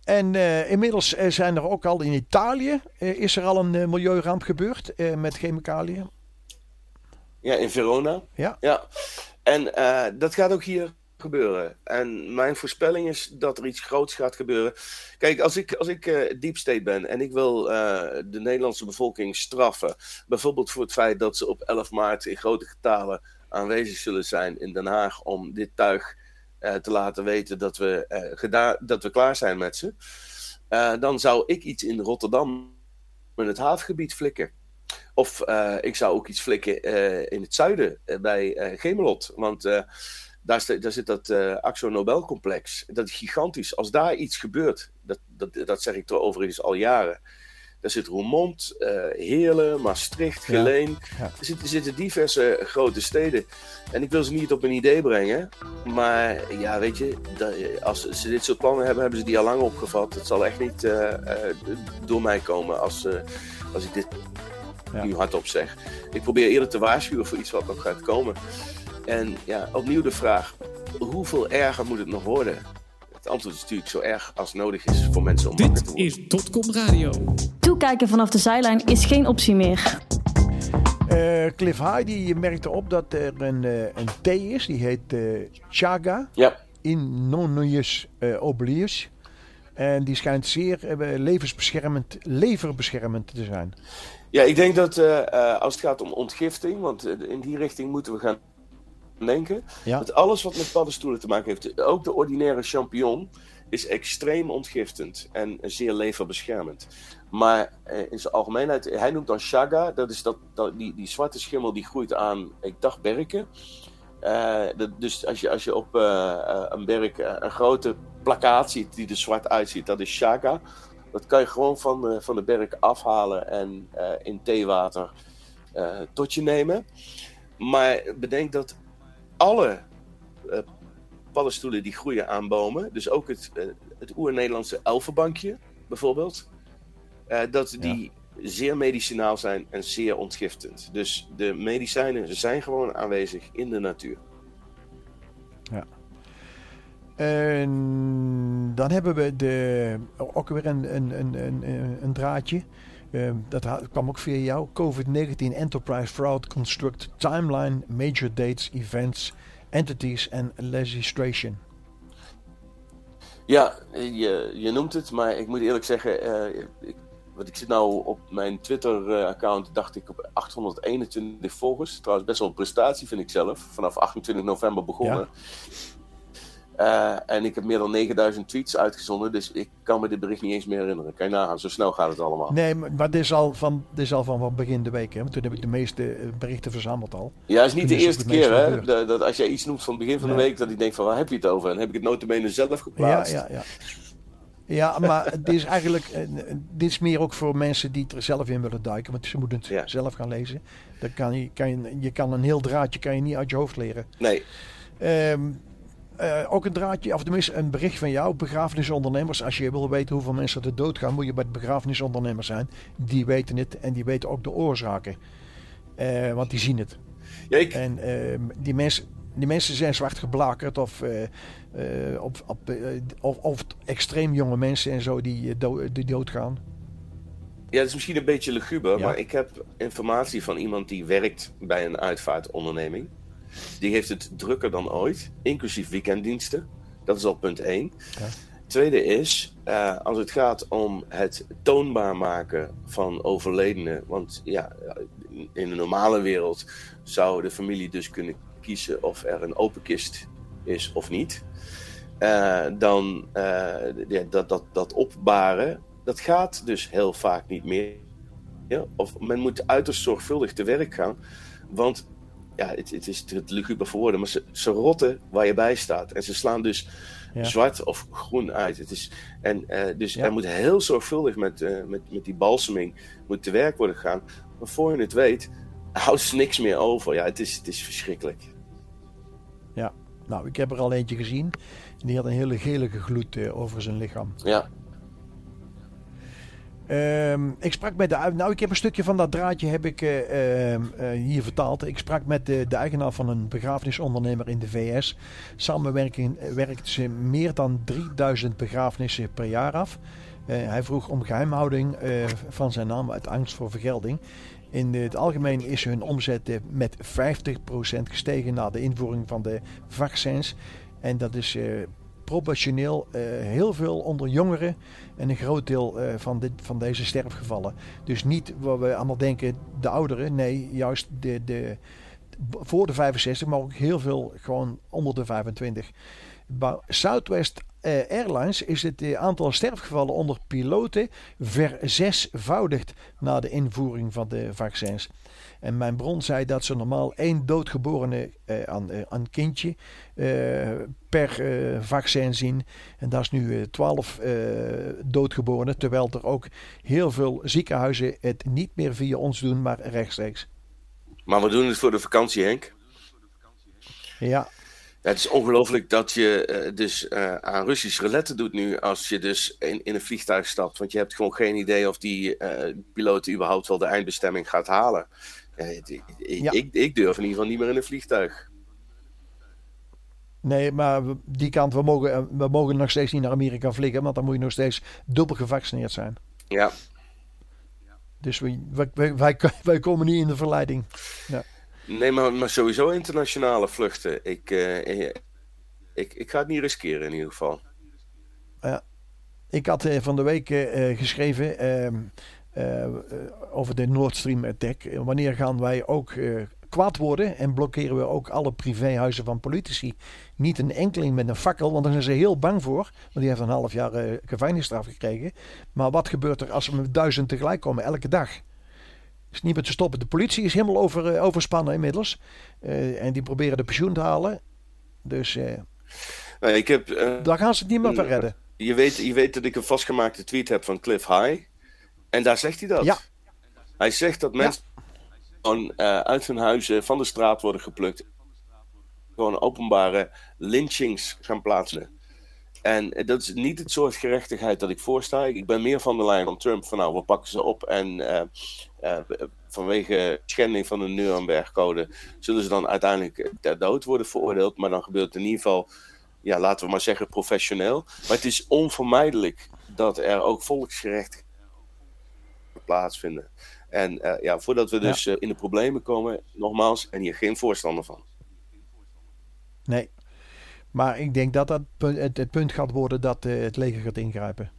En eh, inmiddels zijn er ook al in Italië, is er al een milieuramp gebeurd met chemicaliën. Ja, in Verona. Ja. Ja. En eh, dat gaat ook hier gebeuren. En mijn voorspelling is dat er iets groots gaat gebeuren. Kijk, als ik, als ik eh, deep state ben en ik wil eh, de Nederlandse bevolking straffen, bijvoorbeeld voor het feit dat ze op 11 maart in grote getalen aanwezig zullen zijn in Den Haag om dit tuig te laten weten dat we, dat we klaar zijn met ze, dan zou ik iets in Rotterdam in het havengebied flikken. Of eh, ik zou ook iets flikken eh, in het zuiden eh, bij Gemelot. Want daar, daar zit dat Axo Nobel complex. Dat is gigantisch. Als daar iets gebeurt, dat, dat, dat zeg ik er overigens al jaren. Daar zit Roermond, Heerlen, Maastricht, Geleen. ja. Er, zitten, er zitten diverse grote steden. En ik wil ze niet op een idee brengen. Maar ja, weet je, dat- als ze dit soort plannen hebben, hebben ze die al lang opgevat. Het zal echt niet door mij komen als, als ik dit Ja. nu hardop zeg. Ik probeer eerder te waarschuwen voor iets wat nog gaat komen. En ja, opnieuw de vraag: hoeveel erger moet het nog worden? Het antwoord is natuurlijk zo erg als nodig is voor mensen om wakker te Dit worden. is Dotcom Radio. Toekijken vanaf de zijlijn is geen optie meer. Eh, Cliff High die merkte op dat er een, eh, een thee is, die heet eh, Chaga Ja, Innonius uh, oblius. En die schijnt zeer levensbeschermend, leverbeschermend te zijn. Ja ik denk dat eh, eh, als het gaat om ontgifting, want eh, in die richting moeten we gaan denken. Ja. Dat alles wat met paddenstoelen te maken heeft, ook de ordinaire champignon, is extreem ontgiftend en zeer leverbeschermend. Maar in zijn algemeenheid, hij noemt dan chaga, dat is dat, dat, die, die zwarte schimmel die groeit aan, ik dacht berken. Dat, dus als je, als je op een berk een grote plakkaat ziet die er zwart uitziet, dat is chaga. Dat kan je gewoon van, de- van de berk afhalen en eh, in theewater eh, tot je nemen. Maar bedenk dat alle eh, paddenstoelen die groeien aan bomen, dus ook het, het oer-Nederlandse elfenbankje bijvoorbeeld, dat die zeer medicinaal zijn en zeer ontgiftend. Dus de medicijnen zijn gewoon aanwezig in de natuur. En dan hebben we de, ook weer een, een, een, een, een draadje. Eh, dat kwam ook via jou. COVID-19 Enterprise Fraud Construct Timeline, Major Dates, Events, Entities en Legislation. Ja, je, je noemt het, maar ik moet eerlijk zeggen, eh, ik, want ik zit nou op mijn Twitter-account, dacht ik op 821 volgers. Trouwens, best wel een prestatie vind ik zelf. Vanaf 28 november begonnen. Eh, en ik heb meer dan 9000 tweets uitgezonden, dus ik kan me dit bericht niet eens meer herinneren. Kan je nagaan, zo snel gaat het allemaal. Nee, maar dit is al van, dit is al van, van begin de week. Hè? Want toen heb ik de meeste eh, berichten verzameld al. Ja, het is niet Toen de eerste keer hè, dat, dat als jij iets noemt van het begin van de week, dat ik denk van waar heb je het over? En heb ik het notabene zelf Ja, geplaatst. ja, ja. Ja, maar dit is eigenlijk eh, dit is meer ook voor mensen die er zelf in willen duiken. Want ze moeten het Ja. zelf gaan lezen. Dan kan je, kan je, je kan een heel draadje kan je niet uit je hoofd leren. Nee, Ehm, eh, ook een draadje, of tenminste een bericht van jou, begrafenisondernemers. Als je wil weten hoeveel mensen er doodgaan, moet je bij de begrafenisondernemers zijn. Die weten het en die weten ook de oorzaken. Eh, want die zien het. ja, ik, En ehm, die, mensen, die mensen zijn zwart geblakerd of, eh, op, op, of, of extreem jonge mensen en zo die, eh, do- die doodgaan. Ja, dat is misschien een beetje luguber, Ja. maar ik heb informatie van iemand die werkt bij een uitvaartonderneming. Die heeft het drukker dan ooit, inclusief weekenddiensten. Dat is al punt 1. Ja. Tweede is, eh, als het gaat om het toonbaar maken van overledenen. Want ja, in de normale wereld zou de familie dus kunnen kiezen of er een open kist is of niet. Eh, dan uh, ja, dat, dat, dat opbaren, dat gaat dus heel vaak niet meer. Ja? Of men moet uiterst zorgvuldig te werk gaan. Want ja, het, het is het luguber voor woorden, maar ze, ze rotten waar je bij staat. En ze slaan dus ja. zwart of groen uit. Het is, en, uh, dus Ja. er moet heel zorgvuldig met, uh, met, met die balseming moet te werk worden gegaan. Maar voor je het weet, houdt ze niks meer over. Ja, het is, het is verschrikkelijk. Ja, nou, ik heb er al eentje gezien. Die had een hele gelige gloed uh, over zijn lichaam. Ja. Um, ik sprak met de. Nou, ik heb een stukje van dat draadje heb ik uh, uh, hier vertaald. Ik sprak met de, eigenaar van een begrafenisondernemer in de VS. Samenwerking werkt ze meer dan 3000 begrafenissen per jaar af. Hij vroeg om geheimhouding van zijn naam uit angst voor vergelding. In het algemeen is hun omzet met 50% gestegen na de invoering van de vaccins. En dat is proportioneel uh, heel veel onder jongeren en een groot deel uh, van, dit, van deze sterfgevallen. Dus niet waar we allemaal denken, de ouderen. Nee, juist de, de, voor de 65, maar ook heel veel gewoon onder de 25. Bij Southwest uh, Airlines is het aantal sterfgevallen onder piloten verzesvoudigd na de invoering van de vaccins. En mijn bron zei dat ze normaal één doodgeborene uh, aan, uh, aan kindje uh, per vaccin zien. En dat is nu 12 doodgeborenen. Terwijl er ook heel veel ziekenhuizen het niet meer via ons doen, maar rechtstreeks. Maar we doen het voor de vakantie, Henk. Ja. Ja, het is ongelooflijk dat je uh, dus uh, aan Russisch roulette doet nu als je dus in, in een vliegtuig stapt. Want je hebt gewoon geen idee of die uh, piloot überhaupt wel de eindbestemming gaat halen. Ik, Ja. ik, ik durf in ieder geval niet meer in een vliegtuig. Nee, maar die kant, we mogen, we mogen nog steeds niet naar Amerika vliegen, want dan moet je nog steeds dubbel gevaccineerd zijn. Ja. Dus wij, wij, wij, wij komen niet in de verleiding. Ja. Nee, maar, maar sowieso internationale vluchten. Ik, uh, ik, ik ga het niet riskeren in ieder geval. Ja. Ik had van de week uh, geschreven uh, over de Nord Stream attack. Wanneer gaan wij ook kwaad worden en blokkeren we ook alle privéhuizen van politici? Niet een enkeling met een fakkel, want daar zijn ze heel bang voor. Want die heeft een half jaar gevangenisstraf gekregen. Maar wat gebeurt er als er met duizend tegelijk komen elke dag? is niet meer te stoppen. De politie is helemaal over, uh, overspannen inmiddels. Uh, en die proberen de pensioen te halen. Dus uh, nee, ik heb, daar gaan ze het niet meer van redden. Je weet, je weet dat ik een vastgemaakte tweet heb van Cliff High. En daar zegt hij dat. Ja. Hij zegt dat mensen ja. gewoon uit hun huizen van de straat worden geplukt. Gewoon openbare lynchings gaan plaatsen. En dat is niet het soort gerechtigheid dat ik voorsta. Ik ben meer van de lijn van Trump van nou, we pakken ze op en uh, uh, vanwege schending van de Nuremberg-code zullen ze dan uiteindelijk ter dood worden veroordeeld. Maar dan gebeurt het in ieder geval, ja, laten we maar zeggen, professioneel. Maar het is onvermijdelijk dat er ook volksgerechtigheid plaatsvinden. En uh, ja, voordat we dus ja. in de problemen komen, nogmaals, en hier geen voorstander van. Nee, maar ik denk dat dat het, het punt gaat worden dat uh, het leger gaat ingrijpen.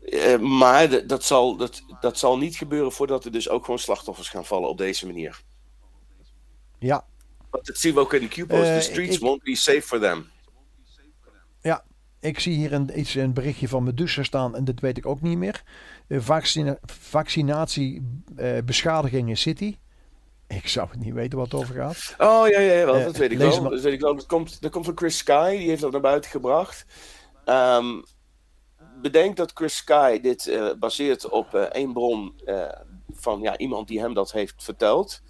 Uh, maar dat zal, dat, dat zal niet gebeuren voordat er dus ook gewoon slachtoffers gaan vallen op deze manier. Ja. Want dat zien we ook in de Q-post. Uh, the streets ik, won't be safe for them. Ja, ik zie hier een, iets, een berichtje van Medusa staan en dat weet ik ook niet meer. Vaccina vaccinatie beschadiging in City. Ik zou het niet weten wat het over gaat. Oh ja, ja, ja wel, dat uh, weet ik wel. Dat weet ik wel. Dat komt, dat komt van Chris Sky, die heeft dat naar buiten gebracht. Um, bedenk dat Chris Sky dit uh, baseert op uh, één bron uh, van ja, iemand die hem dat heeft verteld.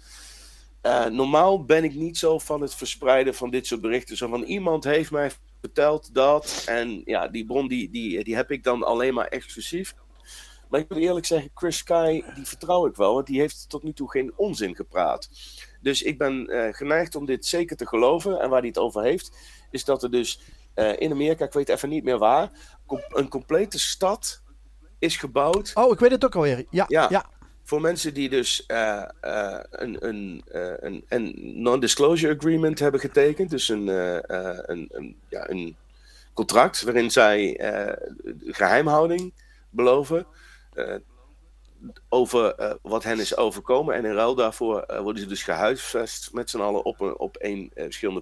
normaal ben ik niet zo van het verspreiden van dit soort berichten. Zo van iemand heeft mij verteld dat. En ja, die bron die, die, die heb ik dan alleen maar exclusief. Maar ik moet eerlijk zeggen, Chris Sky, die vertrouw ik wel, want die heeft tot nu toe geen onzin gepraat. Dus ik ben uh, geneigd om dit zeker te geloven. En waar hij het over heeft, is dat er dus uh, in Amerika, ik weet even niet meer waar, een complete stad is gebouwd. Oh, ik weet het ook alweer. Ja, ja. ja. Voor mensen die dus uh, uh, een, een, uh, een, een non-disclosure agreement hebben getekend, dus een, een, een, ja, een contract waarin zij geheimhouding beloven over wat hen is overkomen. En in ruil daarvoor worden ze dus gehuisvest met z'n allen op, een, op, één,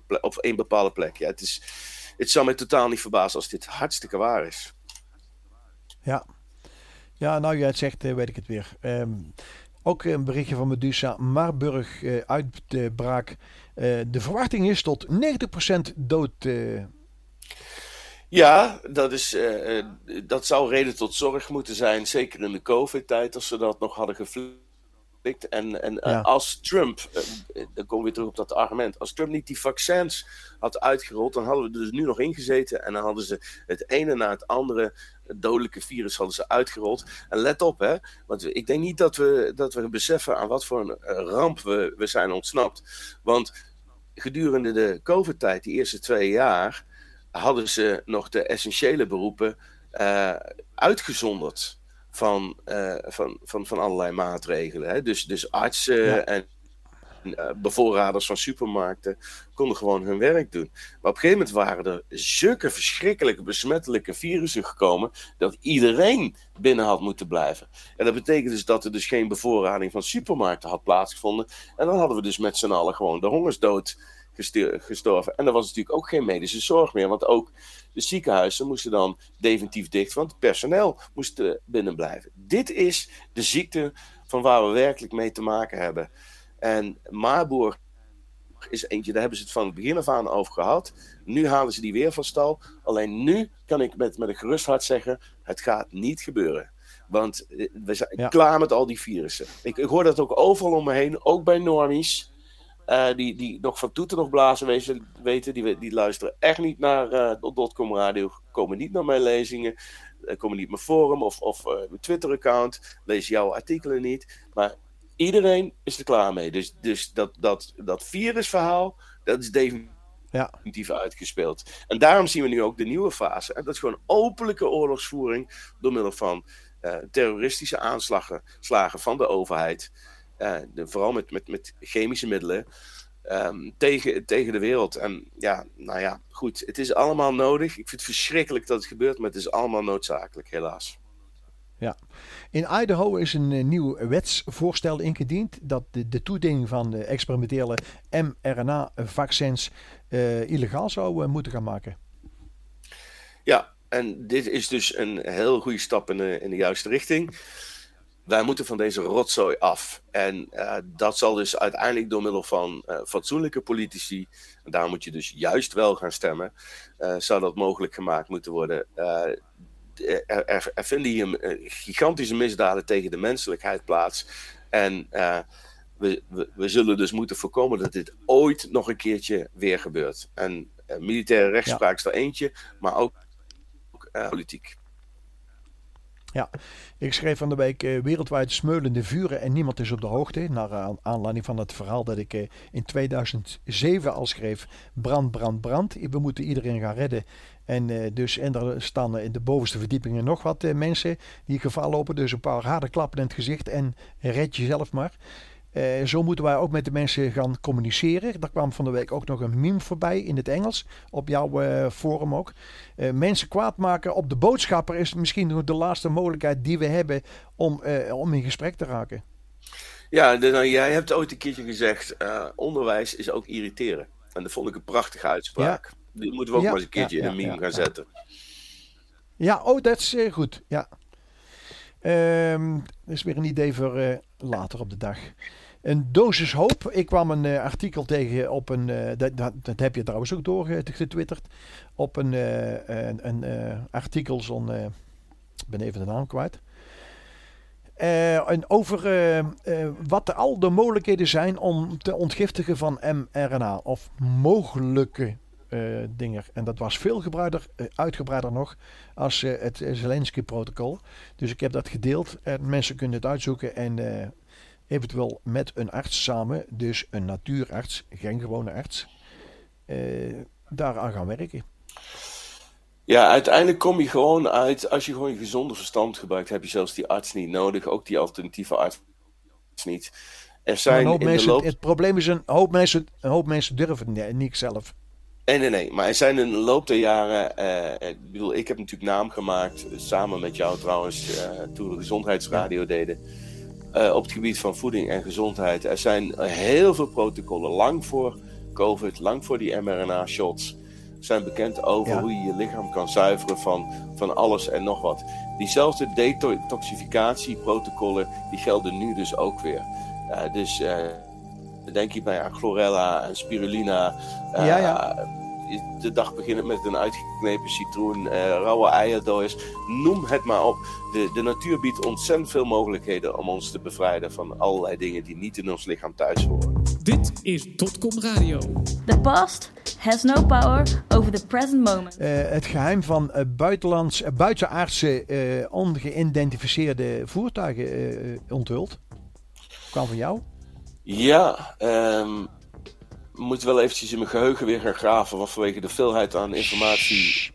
plek, op één bepaalde plek. Ja, het, is, het zou mij totaal niet verbazen als dit hartstikke waar is. Ja, ja, nou jij het zegt, eh, weet ik het weer. Ehm, ook een berichtje van Medusa. Marburg uh, uitbraak. Uh, de verwachting is tot 90% dood. Ja, dat, is, dat zou reden tot zorg moeten zijn. Zeker in de COVID-tijd, als ze dat nog hadden geflikt. En, en als Trump, dan komen we weer terug op dat argument, als Trump niet die vaccins had uitgerold, dan hadden we er dus nu nog ingezeten en dan hadden ze het ene na het andere dodelijke virus hadden ze uitgerold. En let op, hè, want ik denk niet dat we, dat we beseffen aan wat voor een ramp we, we zijn ontsnapt. Want gedurende de COVID-tijd, die eerste twee jaar, hadden ze nog de essentiële beroepen uh, uitgezonderd van, uh, van, van, van allerlei maatregelen. Hè? Dus, dus artsen en bevoorraders van supermarkten konden gewoon hun werk doen. Maar op een gegeven moment waren er zulke verschrikkelijke besmettelijke virussen gekomen dat iedereen binnen had moeten blijven. En dat betekent dus dat er dus geen bevoorrading van supermarkten had plaatsgevonden. En dan hadden we dus met z'n allen gewoon de hongersdood gestorven. En er was natuurlijk ook geen medische zorg meer, want ook de ziekenhuizen moesten dan definitief dicht, want het personeel moest binnen blijven. Dit is de ziekte van waar we werkelijk mee te maken hebben. En Marburg is eentje, daar hebben ze het van het begin af aan over gehad. Nu halen ze die weer van stal. Alleen nu kan ik met, met een gerust hart zeggen: het gaat niet gebeuren. Want eh, we zijn klaar met al die virussen. Ik, ik, hoor dat ook overal om me heen, ook bij normies. Uh, die, die nog van toeten nog blazen wezen, weten, die, die luisteren echt niet naar uh, Dotcom Radio, komen niet naar mijn lezingen, komen niet naar mijn forum of, of mijn Twitter-account, lezen jouw artikelen niet. Maar Iedereen is er klaar mee. Dus, dus dat, dat, dat virusverhaal, dat is definitief ja. uitgespeeld. En daarom zien we nu ook de nieuwe fase. En dat is gewoon openlijke oorlogsvoering door middel van uh, terroristische aanslagen slagen van de overheid. Uh, de, vooral met, met, met chemische middelen. Um, tegen, tegen de wereld. En ja, nou ja, goed. Het is allemaal nodig. Ik vind het verschrikkelijk dat het gebeurt, maar het is allemaal noodzakelijk, helaas. Ja. In Idaho is een uh, nieuw wetsvoorstel ingediend dat de, de toediening van de experimentele mRNA-vaccins uh, illegaal zou uh, moeten gaan maken. Ja, en dit is dus een heel goede stap in de, in de juiste richting. Wij moeten van deze rotzooi af. En dat zal dus uiteindelijk door middel van fatsoenlijke politici, en daar moet je dus juist wel gaan stemmen, zou dat mogelijk gemaakt moeten worden er, er, er, vinden hier eh, gigantische misdaden tegen de menselijkheid plaats. En uh, we, we, we, zullen dus moeten voorkomen dat dit ooit nog een keertje weer gebeurt. En uh, militaire rechtspraak is er eentje, maar ook, ook politiek. Ja, ik schreef van de week uh, wereldwijd smeulende vuren en niemand is op de hoogte. Naar aanleiding van het verhaal dat ik uh, in 2007 al schreef. Brand, brand, brand. We moeten iedereen gaan redden. En, dus, en er staan in de bovenste verdiepingen nog wat mensen die gevaar lopen. Dus een paar harde klappen in het gezicht en red jezelf maar. Uh, zo moeten wij ook met de mensen gaan communiceren. Daar kwam van de week ook nog een meme voorbij in het Engels. Op jouw forum ook. mensen kwaad maken op de boodschapper is misschien de laatste mogelijkheid die we hebben om, om in gesprek te raken. Ja, nou, jij hebt ooit een keertje gezegd: onderwijs is ook irriteren. En dat vond ik een prachtige uitspraak. Ja. Die moeten we ook maar eens een keertje in een meme gaan zetten. Ja, oh, dat is goed. Ja. Um, dat is weer een idee voor uh, later op de dag. Een dosis hoop. Ik kwam een uh, artikel tegen op een. Dat, dat, dat, heb je trouwens ook doorgetwitterd. Op een, een, een artikel, zo'n. Ik ben even de naam kwijt. en over wat al de mogelijkheden zijn om te ontgiftigen van mRNA. Of mogelijke uh, dingen. En dat was veel gebruider, uh, uitgebreider nog als uh, het Zelensky-protocol. Dus ik heb dat gedeeld en mensen kunnen het uitzoeken en eventueel met een arts samen, dus een natuurarts, geen gewone arts, daaraan gaan werken. Ja, uiteindelijk kom je gewoon uit, als je gewoon je gezonde verstand gebruikt, heb je zelfs die arts niet nodig, ook die alternatieve arts niet. Er zijn in de loop... Het probleem is, een hoop mensen, een hoop mensen durven niet zelf. Nee, nee, nee. Maar er zijn in de loop der jaren. eh, ik bedoel, ik heb natuurlijk naam gemaakt. eh, Samen met jou trouwens. eh, toen we gezondheidsradio deden. eh, op het gebied van voeding en gezondheid. Er zijn eh, heel veel protocollen. Lang voor COVID, lang voor die mRNA-shots. Zijn bekend over Ja. hoe je je lichaam kan zuiveren van, van alles en nog wat. Diezelfde detoxificatieprotocollen. die gelden nu dus ook weer. Eh, dus. Denk je bij aan chlorella en spirulina. eh, Ja, ja. De dag beginnen met een uitgeknepen citroen, eh, rauwe eierdooiers. Noem het maar op. De, de natuur biedt ontzettend veel mogelijkheden om ons te bevrijden van allerlei dingen die niet in ons lichaam thuis horen. Dit is Dotcom Radio. The past has no power over the present moment. Eh, het geheim van eh, buitenlands, buitenaardse, eh, ongeïdentificeerde voertuigen eh, onthuld. Kwam van jou? Ja, we moeten wel eventjes in mijn geheugen weer gaan graven. Want vanwege de veelheid aan informatie.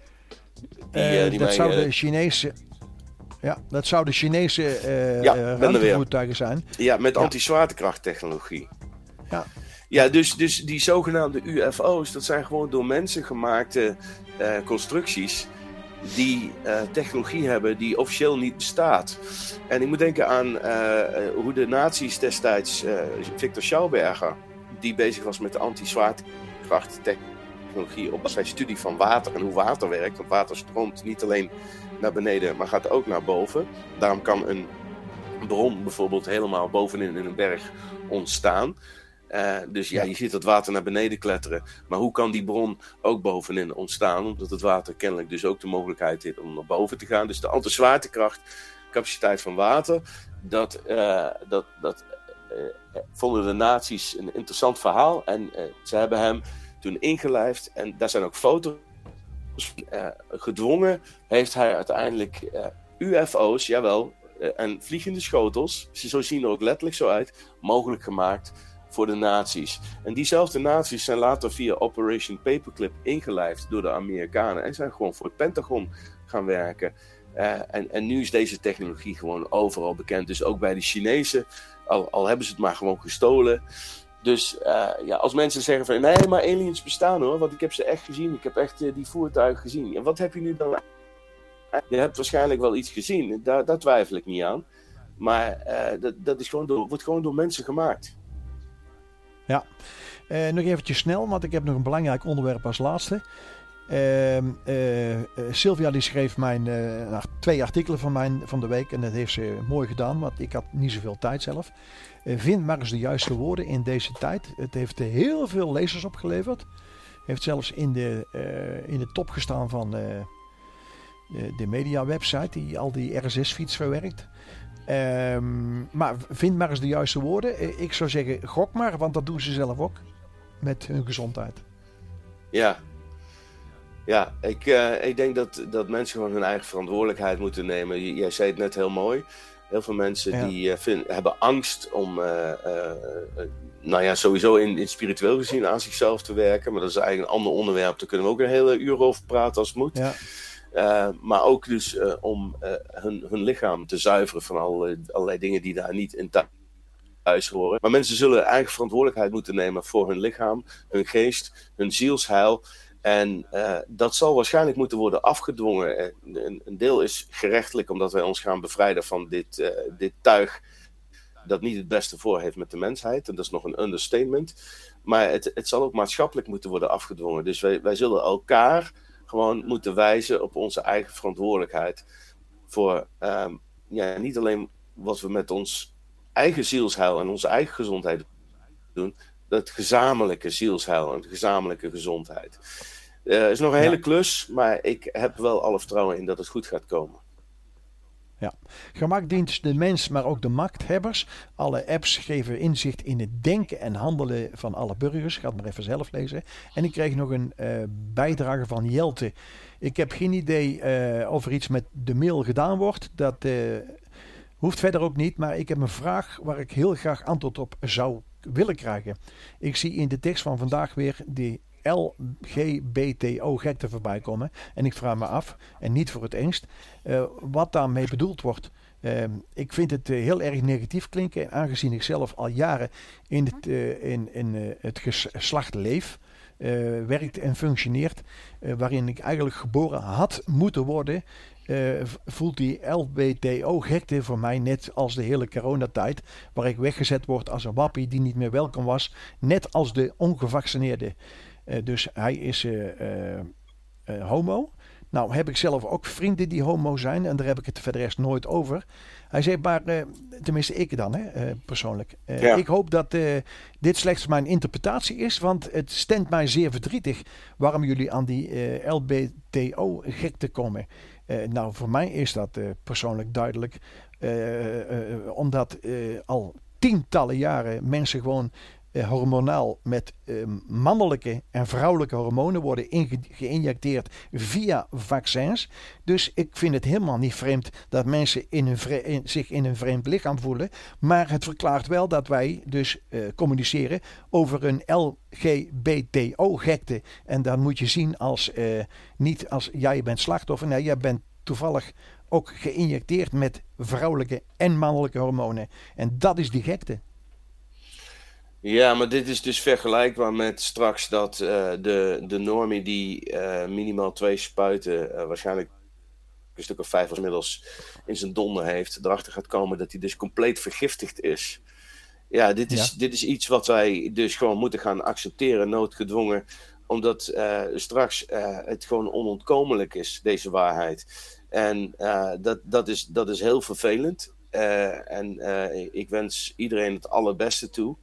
Die, die dat mij, zou eh, de Chinese. Ja, dat zou de Chinese Ja, weer. ruimtevoertuigen zijn. Ja, met Ja. anti-zwaartekrachttechnologie. Ja. Ja, dus, dus die zogenaamde UFO's, dat zijn gewoon door mensen gemaakte constructies die eh, technologie hebben die officieel niet bestaat. En ik moet denken aan eh, hoe de nazi's destijds, eh, Victor Schauberger, die bezig was met de anti-zwaartekrachttechnologie op zijn studie van water en hoe water werkt. Want water stroomt niet alleen naar beneden, maar gaat ook naar boven. Daarom kan een bron bijvoorbeeld helemaal bovenin in een berg ontstaan. Eh, dus ja, je ziet dat water naar beneden kletteren. Maar hoe kan die bron ook bovenin ontstaan? Omdat het water kennelijk dus ook de mogelijkheid heeft om naar boven te gaan. Dus de anti-zwaartekrachtcapaciteit van water, dat, eh, dat, dat eh, vonden de nazi's een interessant verhaal. En ze hebben hem toen ingelijfd. En daar zijn ook foto's gedwongen. Heeft hij uiteindelijk UFO's, jawel, en vliegende schotels, ze zo zien er ook letterlijk zo uit, mogelijk gemaakt voor de nazi's. En diezelfde nazi's zijn later via Operation Paperclip ingelijfd door de Amerikanen en zijn gewoon voor het Pentagon gaan werken. Eh, en, en nu is deze technologie gewoon overal bekend. Dus ook bij de Chinezen, al, al hebben ze het maar gewoon gestolen. Dus eh, ja, als mensen zeggen van nee, maar aliens bestaan hoor, want ik heb ze echt gezien. Ik heb echt eh, die voertuigen gezien. En wat heb je nu dan? Je hebt waarschijnlijk wel iets gezien, daar, daar twijfel ik niet aan. Maar dat, dat is gewoon wordt gewoon door mensen gemaakt. Eh, nog eventjes snel, want ik heb nog een belangrijk onderwerp als laatste. Ehm, eh, eh, Sylvia die schreef mijn, nou, twee artikelen van, mijn, van de week en dat heeft ze mooi gedaan, want ik had niet zoveel tijd zelf. Vind maar eens de juiste woorden in deze tijd. Het heeft heel veel lezers opgeleverd. Heeft zelfs in de, in de top gestaan van de, de media website die al die RSS-feeds verwerkt. Ehm, maar vind maar eens de juiste woorden. Eh, Ik zou zeggen, gok maar, want dat doen ze zelf ook. Met hun gezondheid. Ja, ja ik, eh, ik denk dat, dat mensen gewoon hun eigen verantwoordelijkheid moeten nemen. Jij zei het net heel mooi. Heel veel mensen Ja. die eh, vind- hebben angst om, nou ja, sowieso in, in spiritueel gezien aan zichzelf te werken. Maar dat is eigenlijk een ander onderwerp. Daar kunnen we ook een hele uur over praten als het moet. Ja, Eh, maar ook dus eh, om eh, hun, hun lichaam te zuiveren van alle, allerlei dingen die daar niet in thu- thuis horen. Maar mensen zullen eigen verantwoordelijkheid moeten nemen voor hun lichaam, hun geest, hun zielsheil. En dat zal waarschijnlijk moeten worden afgedwongen. Een, een deel is gerechtelijk, omdat wij ons gaan bevrijden van dit, dit tuig dat niet het beste voor heeft met de mensheid. En dat is nog een understatement. Maar het, het zal ook maatschappelijk moeten worden afgedwongen. Dus wij, wij zullen elkaar gewoon moeten wijzen op onze eigen verantwoordelijkheid. Voor ehm, ja, niet alleen wat we met ons eigen zielsheil en onze eigen gezondheid doen, dat gezamenlijke zielsheil en gezamenlijke gezondheid. Het is nog een Ja. hele klus, maar ik heb wel alle vertrouwen in dat het goed gaat komen. Gemak dient de mens, maar ook de machthebbers. Alle apps geven inzicht in het denken en handelen van alle burgers. Ga het maar even zelf lezen. En ik kreeg nog een eh, bijdrage van Jelte. Ik heb geen idee eh, of er iets met de mail gedaan wordt. Dat eh, hoeft verder ook niet. Maar ik heb een vraag waar ik heel graag antwoord op zou willen krijgen. Ik zie in de tekst van vandaag weer die LGBTO-gekte voorbij komen. En ik vraag me af, en niet voor het engst, eh, wat daarmee bedoeld wordt. Ehm, ik vind het eh, heel erg negatief klinken, aangezien ik zelf al jaren in het, uh, in, in, het geslacht leef, werkt en functioneert, waarin ik eigenlijk geboren had moeten worden, voelt die LBTO-gekte voor mij net als de hele coronatijd, waar ik weggezet word als een wappie die niet meer welkom was, net als de ongevaccineerde. Dus hij is homo. Nou heb ik zelf ook vrienden die homo zijn en daar heb ik het verder rest nooit over. Hij zei maar, uh, tenminste ik dan hè, uh, persoonlijk. Uh, ja. Ik hoop dat dit slechts mijn interpretatie is, want het stemt mij zeer verdrietig waarom jullie aan die LBTO gekte komen. nou, voor mij is dat persoonlijk duidelijk, omdat al tientallen jaren mensen gewoon eh, hormonaal met eh, mannelijke en vrouwelijke hormonen worden geïnjecteerd via vaccins. Dus ik vind het helemaal niet vreemd dat mensen in zich in een vreemd lichaam voelen. Maar het verklaart wel dat wij dus uh, communiceren over een LGBTO-gekte. En dan moet je zien als niet als jij bent slachtoffer. Nee, jij bent toevallig ook geïnjecteerd met vrouwelijke en mannelijke hormonen. En dat is die gekte. Ja, maar dit is dus vergelijkbaar met straks dat uh, de, de normie die uh, minimaal twee spuiten, uh, waarschijnlijk een stuk of vijf inmiddels in zijn donder heeft, erachter gaat komen dat hij dus compleet vergiftigd is. Ja, dit is, ja. dit is iets wat wij dus gewoon moeten gaan accepteren, noodgedwongen, omdat straks het gewoon onontkomelijk is, deze waarheid. En dat, dat, is, dat is heel vervelend. en ik wens iedereen het allerbeste toe.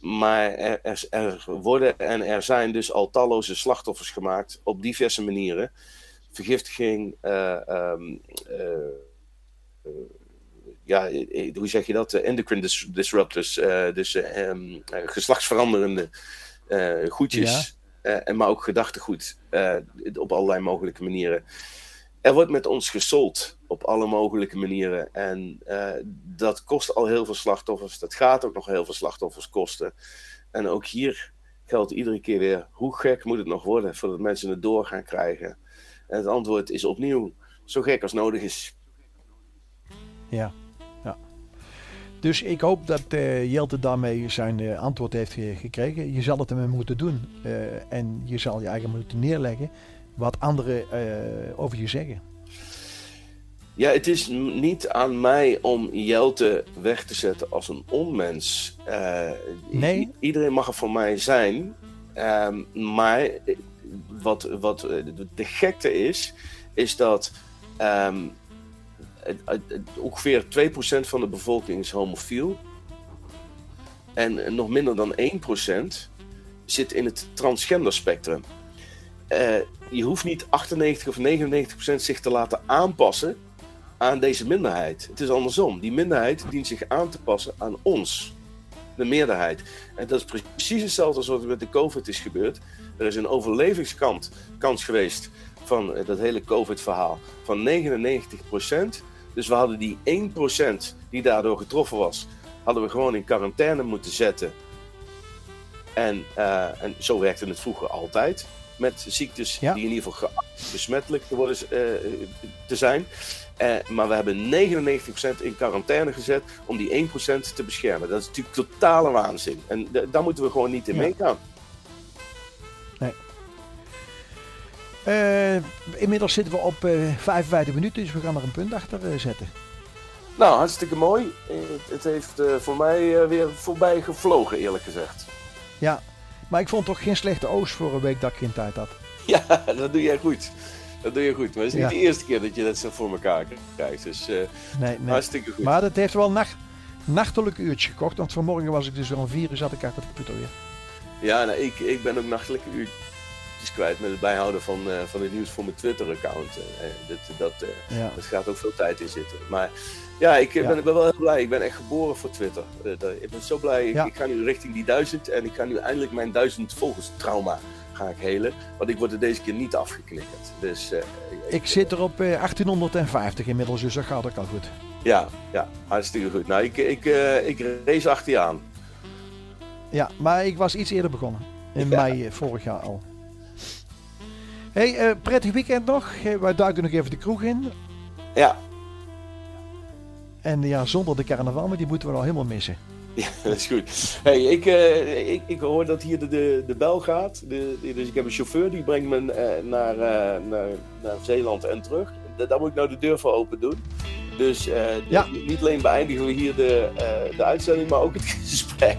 Maar er, er, er, worden en er zijn dus al talloze slachtoffers gemaakt op diverse manieren. Vergiftiging, uh, um, uh, ja, hoe zeg je dat? Endocrine dis disruptors, uh, dus um, geslachtsveranderende goedjes, ja. en maar ook gedachtegoed op allerlei mogelijke manieren er wordt met ons gesold op alle mogelijke manieren. En uh, dat kost al heel veel slachtoffers. Dat gaat ook nog heel veel slachtoffers kosten. En ook hier geldt iedere keer weer: hoe gek moet het nog worden voordat mensen het door gaan krijgen? En het antwoord is opnieuw: zo gek als nodig is. Ja, ja. Dus ik hoop dat uh, Jelte daarmee zijn uh, antwoord heeft gekregen. Je zal het ermee moeten doen. en je zal je eigen moeten neerleggen wat anderen over je zeggen. Ja, het is niet aan mij om Jelte weg te zetten als een onmens. Uh, nee. Iedereen mag er voor mij zijn. Uh, maar wat, wat de gekte is, is dat um, het, ongeveer 2% van de bevolking is homofiel. En nog minder dan 1% zit in het transgender spectrum. Uh, je hoeft niet 98 of 99 procent zich te laten aanpassen aan deze minderheid. Het is andersom. Die minderheid dient zich aan te passen aan ons, de meerderheid. En dat is precies hetzelfde als wat met de COVID is gebeurd. Er is een overlevingskans kans geweest van dat hele COVID-verhaal van 99 procent. Dus we hadden die 1 procent die daardoor getroffen was, hadden we gewoon in quarantaine moeten zetten. En, uh, en zo werkte het vroeger altijd met ziektes die in ieder geval besmettelijk te, worden, uh, te zijn. Uh, maar we hebben 99% in quarantaine gezet om die 1% te beschermen. Dat is natuurlijk totale waanzin. En daar moeten we gewoon niet in ja. meegaan. Nee. Uh, inmiddels zitten we op 55 minuten, dus we gaan er een punt achter zetten. Nou, hartstikke mooi. Het heeft voor mij weer voorbij gevlogen, eerlijk gezegd. Ja, maar ik vond toch geen slechte oost voor een week dat ik geen tijd had. Ja, dat doe jij goed. Dat doe je goed. Maar het is niet de eerste keer dat je dat zo voor elkaar krijgt. Dus uh, nee, nee. hartstikke goed. Maar dat heeft wel nacht, nachtelijke uurtje gekocht. Want vanmorgen was ik dus al vier uur zat ik achter de computer weer. Ja, nou, ik, ik ben ook nachtelijke uurtjes kwijt met het bijhouden van, uh, van het nieuws voor mijn Twitter-account. Uh, dat, dat, ja. dat gaat ook veel tijd in zitten. Maar ja, ik ben, ik ben wel heel blij. Ik ben echt geboren voor Twitter. ik ben zo blij. Ik, ik, ga nu richting die duizend en ik ga nu eindelijk mijn duizend volgers trauma ga ik helen. Want ik word er deze keer niet afgeknikkerd. Dus, uh, ik, ik, zit er op 1850 inmiddels, dus dat gaat ook al goed. Ja, ja hartstikke goed. Nou, ik, ik, uh, ik race achter je aan. Ja, maar ik was iets eerder begonnen. In ja. mei vorig jaar al. Hey, uh, prettig weekend nog. Wij duiken nog even de kroeg in. Ja, En ja, zonder de carnaval, maar die moeten we al helemaal missen. Ja, dat is goed. Hey, ik, eh, ik, ik hoor dat hier de, de, de bel gaat. De, de- dus ik heb een chauffeur die brengt me eh, naar, eh, naar, naar Zeeland en terug. Da- Daar moet ik nou de deur voor open doen. Dus eh, Ja. niet- niet alleen beëindigen we hier de, eh, de uitzending, maar ook het gesprek.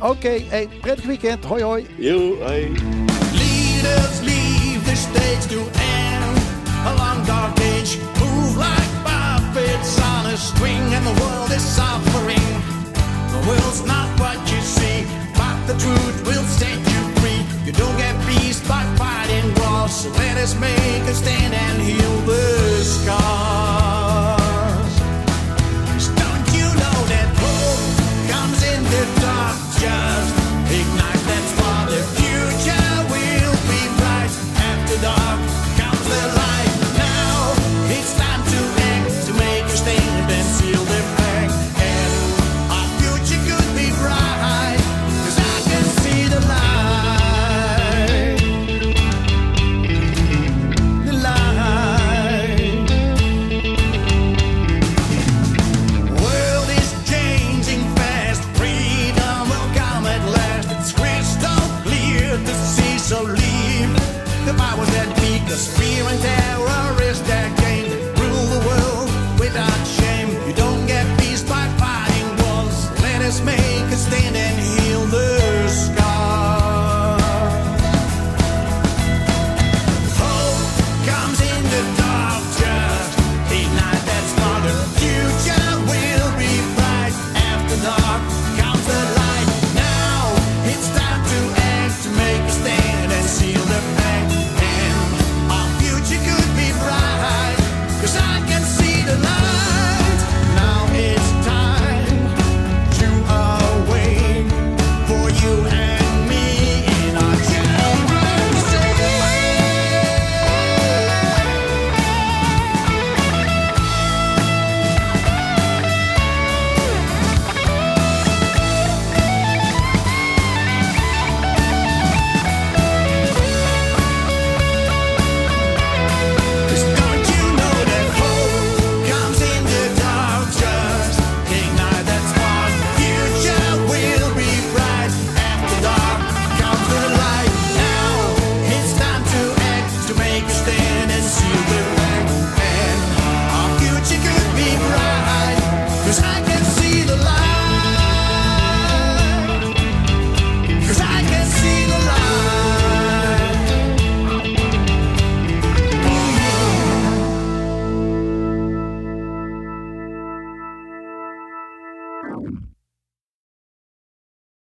Oké, hey, prettig weekend. Hoi hoi. Yo, hey. Leaders leave the stage to end along dark age. Move like puppets on a string, and the world is suffering. The world's not what you see, but the truth will set you free. You don't get peace by fighting wars, so let us make a stand and heal the scars.